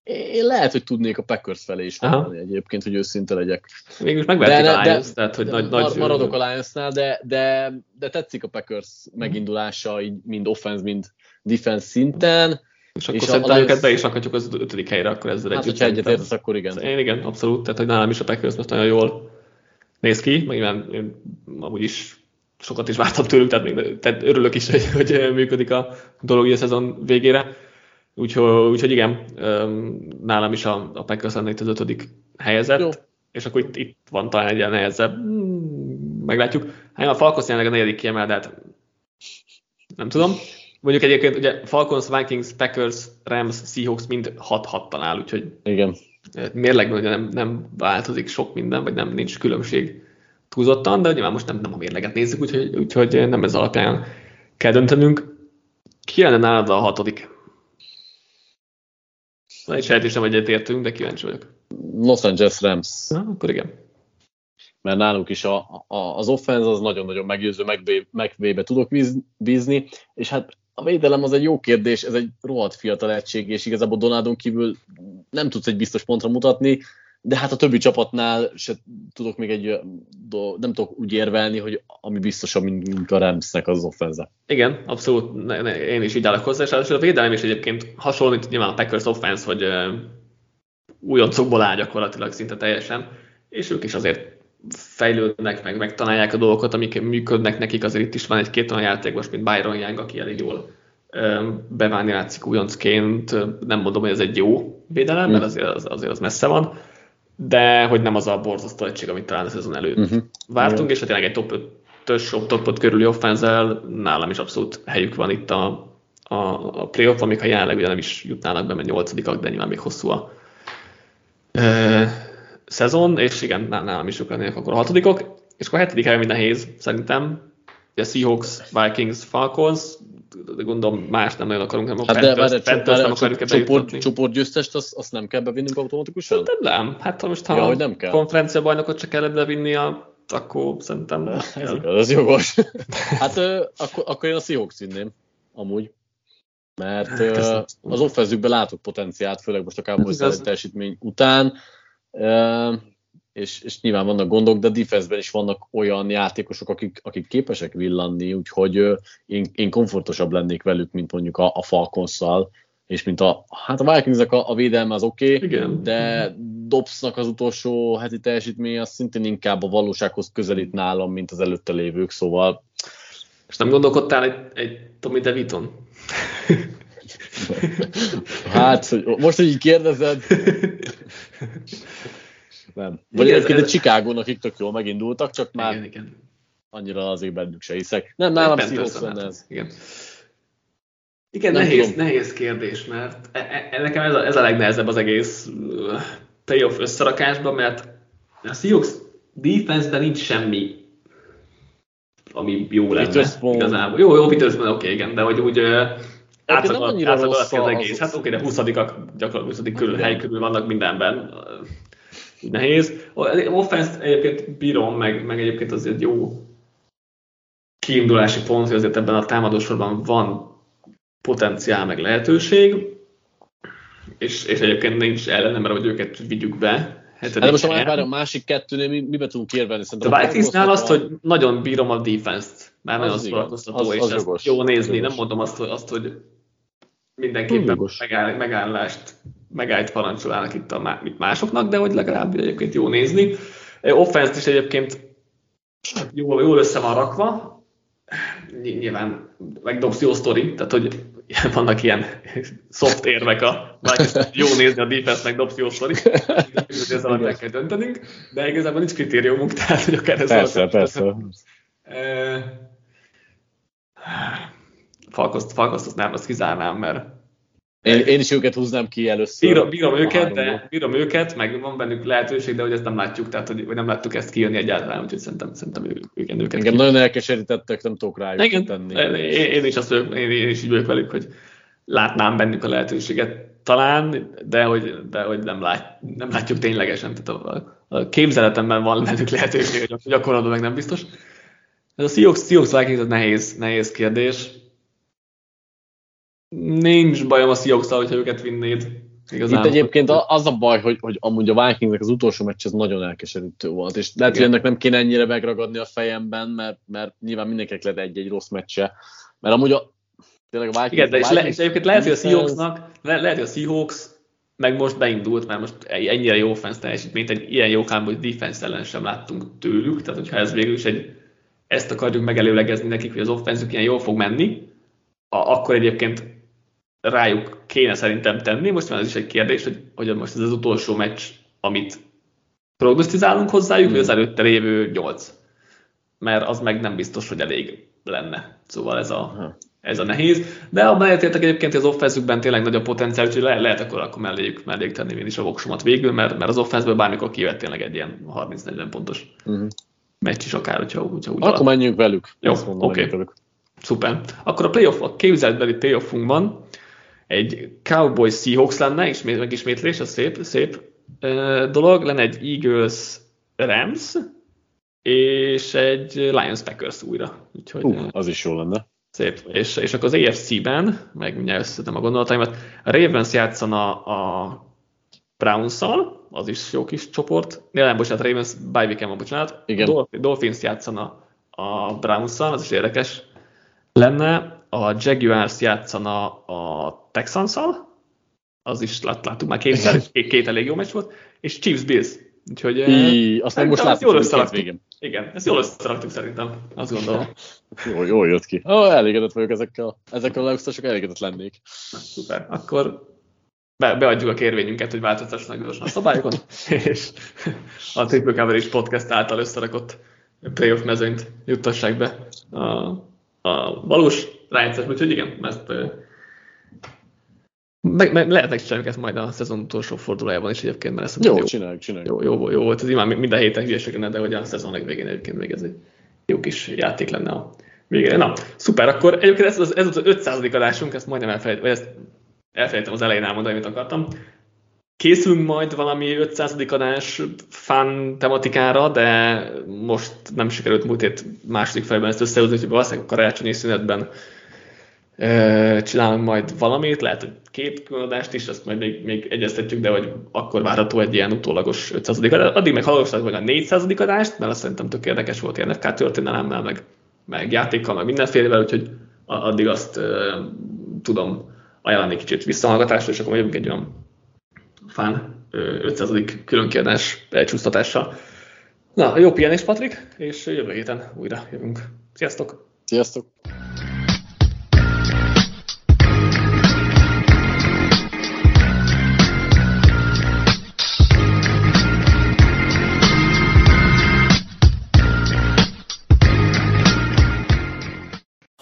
én lehet, hogy tudnék a Packers felé is mondani egyébként, hogy őszinte legyek. Végülis megverték a Lions, de, tehát hogy de nagy, nagy... Maradok a Lionsnál, de, de, de tetszik a Packers megindulása, így mind offense, mind defense szinten. És akkor és szerintem őket be is rakhatjuk az ötödik helyre, akkor ezzel hát, együtt. Hogyha egyet értesz, akkor igen. Én igen, abszolút. Tehát, hogy nálam is a Packers most nagyon jól néz ki, meg én amúgy is sokat is vártam tőlük, tehát, még, tehát örülök is, (laughs) hogy, hogy működik a dolog a szezon végére. Úgyhogy, úgyhogy igen, nálam is a, a Packers lenne itt az ötödik helyezett, Jó. és akkor itt, itt van talán egy ilyen nehezebb, hmm, meglátjuk. Hát a Falcons jelenleg a negyedik kiemel, de hát nem tudom. Mondjuk egyébként ugye Falcons, Vikings, Packers, Rams, Seahawks mind 6-6 talál, úgyhogy igen. mérlegben ugye nem, nem változik sok minden, vagy nem nincs különbség túlzottan, de nyilván most nem, nem a mérleget nézzük, úgyhogy, úgyhogy nem ez alapján kell döntenünk. Ki lenne nálad a hatodik? Na, egy sejtésem, hogy egyetértünk, de kíváncsi vagyok. Los Angeles Rams. Na, akkor igen. Mert náluk is a, a, az offense az nagyon-nagyon meggyőző, megvébe tudok bízni, és hát a védelem az egy jó kérdés, ez egy rohadt fiatal egység, és igazából Donádon kívül nem tudsz egy biztos pontra mutatni, de hát a többi csapatnál se tudok még egy, nem tudok úgy érvelni, hogy ami biztosabb, mint a Ramsnek az offense. Igen, abszolút, ne, ne, én is így állok hozzá, és a védelem is egyébként hasonlít nyilván a Packers offense, hogy újoncokból áll gyakorlatilag szinte teljesen, és ők is azért fejlődnek, meg megtanálják a dolgokat, amik működnek nekik, azért itt is van egy-két olyan játék most, mint Byron Young, aki elég jól beválni látszik újoncként, nem mondom, hogy ez egy jó védelem, mert azért az, azért az messze van, de hogy nem az a borzasztó egység, amit talán a szezon előtt uh-huh. vártunk, és ha tényleg egy top 5-ös, top 5 körüli offenzel, nálam is abszolút helyük van itt a, a, a playoff, amik ha jelenleg ugye nem is jutnának be, mert nyolcadikak, de nyilván még hosszú a szezon, és igen, nálam is ők lennének akkor a hatodikok, és akkor a hetedik helyen nehéz, szerintem. Ugye Seahawks, Vikings, Falcons, de gondolom más nem nagyon akarunk, nem a hát Panthers, de, Panthers nem akarjuk ebbe csoport, csoportgyőztest, azt, azt nem kell bevinnünk automatikusan? Szerintem nem. Hát ha most ha ja, nem kell. konferencia bajnokot csak kell bevinni, a, akkor szerintem... Ez igaz, ez jogos. (laughs) hát akkor, akkor én a Seahawks vinném, amúgy. Mert hát, az offenzükben látok potenciált, főleg most a Cowboys teljesítmény után és, és nyilván vannak gondok, de a defense is vannak olyan játékosok, akik, akik képesek villanni, úgyhogy én, én komfortosabb lennék velük, mint mondjuk a, a Falconszal, és mint a, hát a Vikingsnek a, a védelme az oké, okay, de Dobsnak az utolsó heti teljesítmény az szintén inkább a valósághoz közelít nálam, mint az előtte lévők, szóval... És nem gondolkodtál egy, egy Tommy DeViton? (laughs) hát, hogy most, hogy így kérdezed, (laughs) (laughs) nem. Vagy igen, egyébként a Chicago, akik tök jól megindultak, csak már igen, igen. annyira azért bennük se hiszek. Nem, nálam Seahawks lenne ez. Igen. Igen, nem nehéz, tudom. nehéz kérdés, mert e, e, nekem ez a, ez a legnehezebb az egész playoff összerakásban, mert a Seahawks defense-ben nincs semmi, ami jó lenne Witherspoon. igazából. Jó, jó, Witherspoon, oké, okay, igen, de hogy úgy uh, átlag, átlag az, az egész. Hát oké, de 20 gyakorlatilag 20 körül, hely körül vannak mindenben nehéz. Offense egyébként bírom, meg, meg egyébként az egy jó kiindulási pont, hogy azért ebben a támadósorban van potenciál, meg lehetőség, és, és egyébként nincs ellene, mert hogy őket vigyük be. Hát de most már a másik kettőnél mi, mibe tudunk érvelni? Szerintem a Vikingsnál azt, hogy nagyon bírom a defense-t, már nagyon szórakoztató, és az ezt jó nézni. Nem mondom azt, hogy, azt, hogy mindenképpen megáll, megállást megállt parancsolálnak itt a itt másoknak, de hogy legalább egyébként jó nézni. Offense is egyébként jól, jól össze van rakva, nyilván megdobsz jó sztori, tehát hogy (laughs) vannak ilyen soft érvek a jó nézni a defense, meg dobsz jó sztori, ez alapján kell döntenünk, de igazából nincs kritériumunk, (laughs) tehát hogy akár ez Persze, persze. Falkoszt, Falkoszt nem, azt kizárnám, mert én, én is őket húznám ki először. Bírom, bírom őket, de bírom őket, meg van bennük lehetőség, de hogy ezt nem látjuk, tehát hogy, hogy nem láttuk ezt kijönni egyáltalán, úgyhogy szerintem, szerintem ő, igen, őket Engem ki. nagyon elkeserítettek, nem tudok rájuk igen, tenni. Én, én, is azt vagyok, én, én is így vagyok velük, hogy látnám bennük a lehetőséget talán, de hogy, de hogy nem, lát, nem látjuk ténylegesen. Tehát a, a képzeletemben van bennük lehetőség, hogy gyakorlatban meg nem biztos. Ez a Seahawks, Seahawks Vikings nehéz, nehéz kérdés Nincs bajom a seahawks hogyha őket vinnéd. Igazán. Itt egyébként az a baj, hogy, hogy amúgy a Vikingsnek az utolsó meccs az nagyon elkeserítő volt, és lehet, hogy ennek nem kéne ennyire megragadni a fejemben, mert, mert nyilván mindenkinek lehet egy-egy rossz meccse, mert amúgy a, tényleg a Vikings... Igen, de és, le, és egyébként lehet, hogy a Seahawksnak, le, lehet, hogy a Seahawks meg most beindult, mert most ennyire jó offense teljesítményt, egy ilyen jó hogy defense ellen sem láttunk tőlük, tehát hogyha ez végül is egy, ezt akarjuk megelőlegezni nekik, hogy az offenzük ilyen jól fog menni, a, akkor egyébként rájuk kéne szerintem tenni. Most van ez is egy kérdés, hogy, hogy most ez az utolsó meccs, amit prognosztizálunk hozzájuk, vagy az hmm. előtte lévő nyolc. Mert az meg nem biztos, hogy elég lenne. Szóval ez a, ez a nehéz. De abban egyetértek egyébként, hogy az offenzükben tényleg nagy a potenciál, úgyhogy le, lehet akkor, akkor melléjük, melléjük tenni én is a voksomat végül, mert, mert az offenzből bármikor kivett tényleg egy ilyen 30-40 pontos uh-huh. meccs is akár, hogyha, hogyha úgy Akkor menjünk velük. Jó, oké. Okay. Szuper. Akkor a playoff, a képzeltbeli playoffunkban egy Cowboys Seahawks lenne, ismét, megismétlés, a szép, szép dolog, lenne egy Eagles Rams, és egy Lions Packers újra. Úgyhogy, uh, az is jó lenne. Szép. És, és akkor az AFC-ben, meg mindjárt összetem a gondolataimat, a Ravens játszana a Browns-szal, az is jó kis csoport. Nem, bocsánat, Ravens, bye weekend van, bocsánat. Igen. Dolphins játszana a Browns-szal, az is érdekes lenne. A Jaguars játszana a Texans-szal, az is lát, láttuk már két, két, két elég jó meccs volt, és Chiefs Bills. Úgyhogy I, azt nem most látjuk, jól összeraktuk. Igen, ezt jól összeraktuk szerintem, azt gondolom. (laughs) jó, jó jött ki. Oh, elégedett vagyok ezekkel, ezekkel a leosztások elégedett lennék. Na, szuper, akkor be, beadjuk a kérvényünket, hogy változtassanak gyorsan a szabályokon, (laughs) és a Triple Coverage Podcast által összerakott playoff mezőnyt juttassák be a, a valós rájátszás, úgyhogy igen, ezt meg, meg lehet megcsináljuk ezt majd a szezon utolsó fordulójában is egyébként, mert ezt jó, jó, csináljuk, csináljuk. Jó, jó, jó volt, ez imád minden héten hülyeség lenne, de hogy a szezon legvégén egyébként még ez egy jó kis játék lenne a végére. Na, szuper, akkor egyébként ez az, ez az 500. adásunk, ezt majdnem elfelejtem, vagy ezt elfelejtem az elején elmondani, amit akartam. Készülünk majd valami 500. adás fan tematikára, de most nem sikerült múlt hét második felében ezt összehozni, hogy valószínűleg a karácsonyi szünetben csinálunk majd valamit, lehet, hogy két különadást is, azt majd még, még egyeztetjük, de hogy akkor várható egy ilyen utólagos 500 adás. Addig meg hallgassatok meg a 400 adást, mert azt szerintem tök érdekes volt ilyen FK történelemmel, meg, meg játékkal, meg mindenfélevel, úgyhogy addig azt uh, tudom ajánlani kicsit visszahallgatásra, és akkor jövünk egy olyan fán 500. különkiadás elcsúsztatással. Na, jó pihenés, Patrik, és jövő héten újra jövünk. Sziasztok! Sziasztok!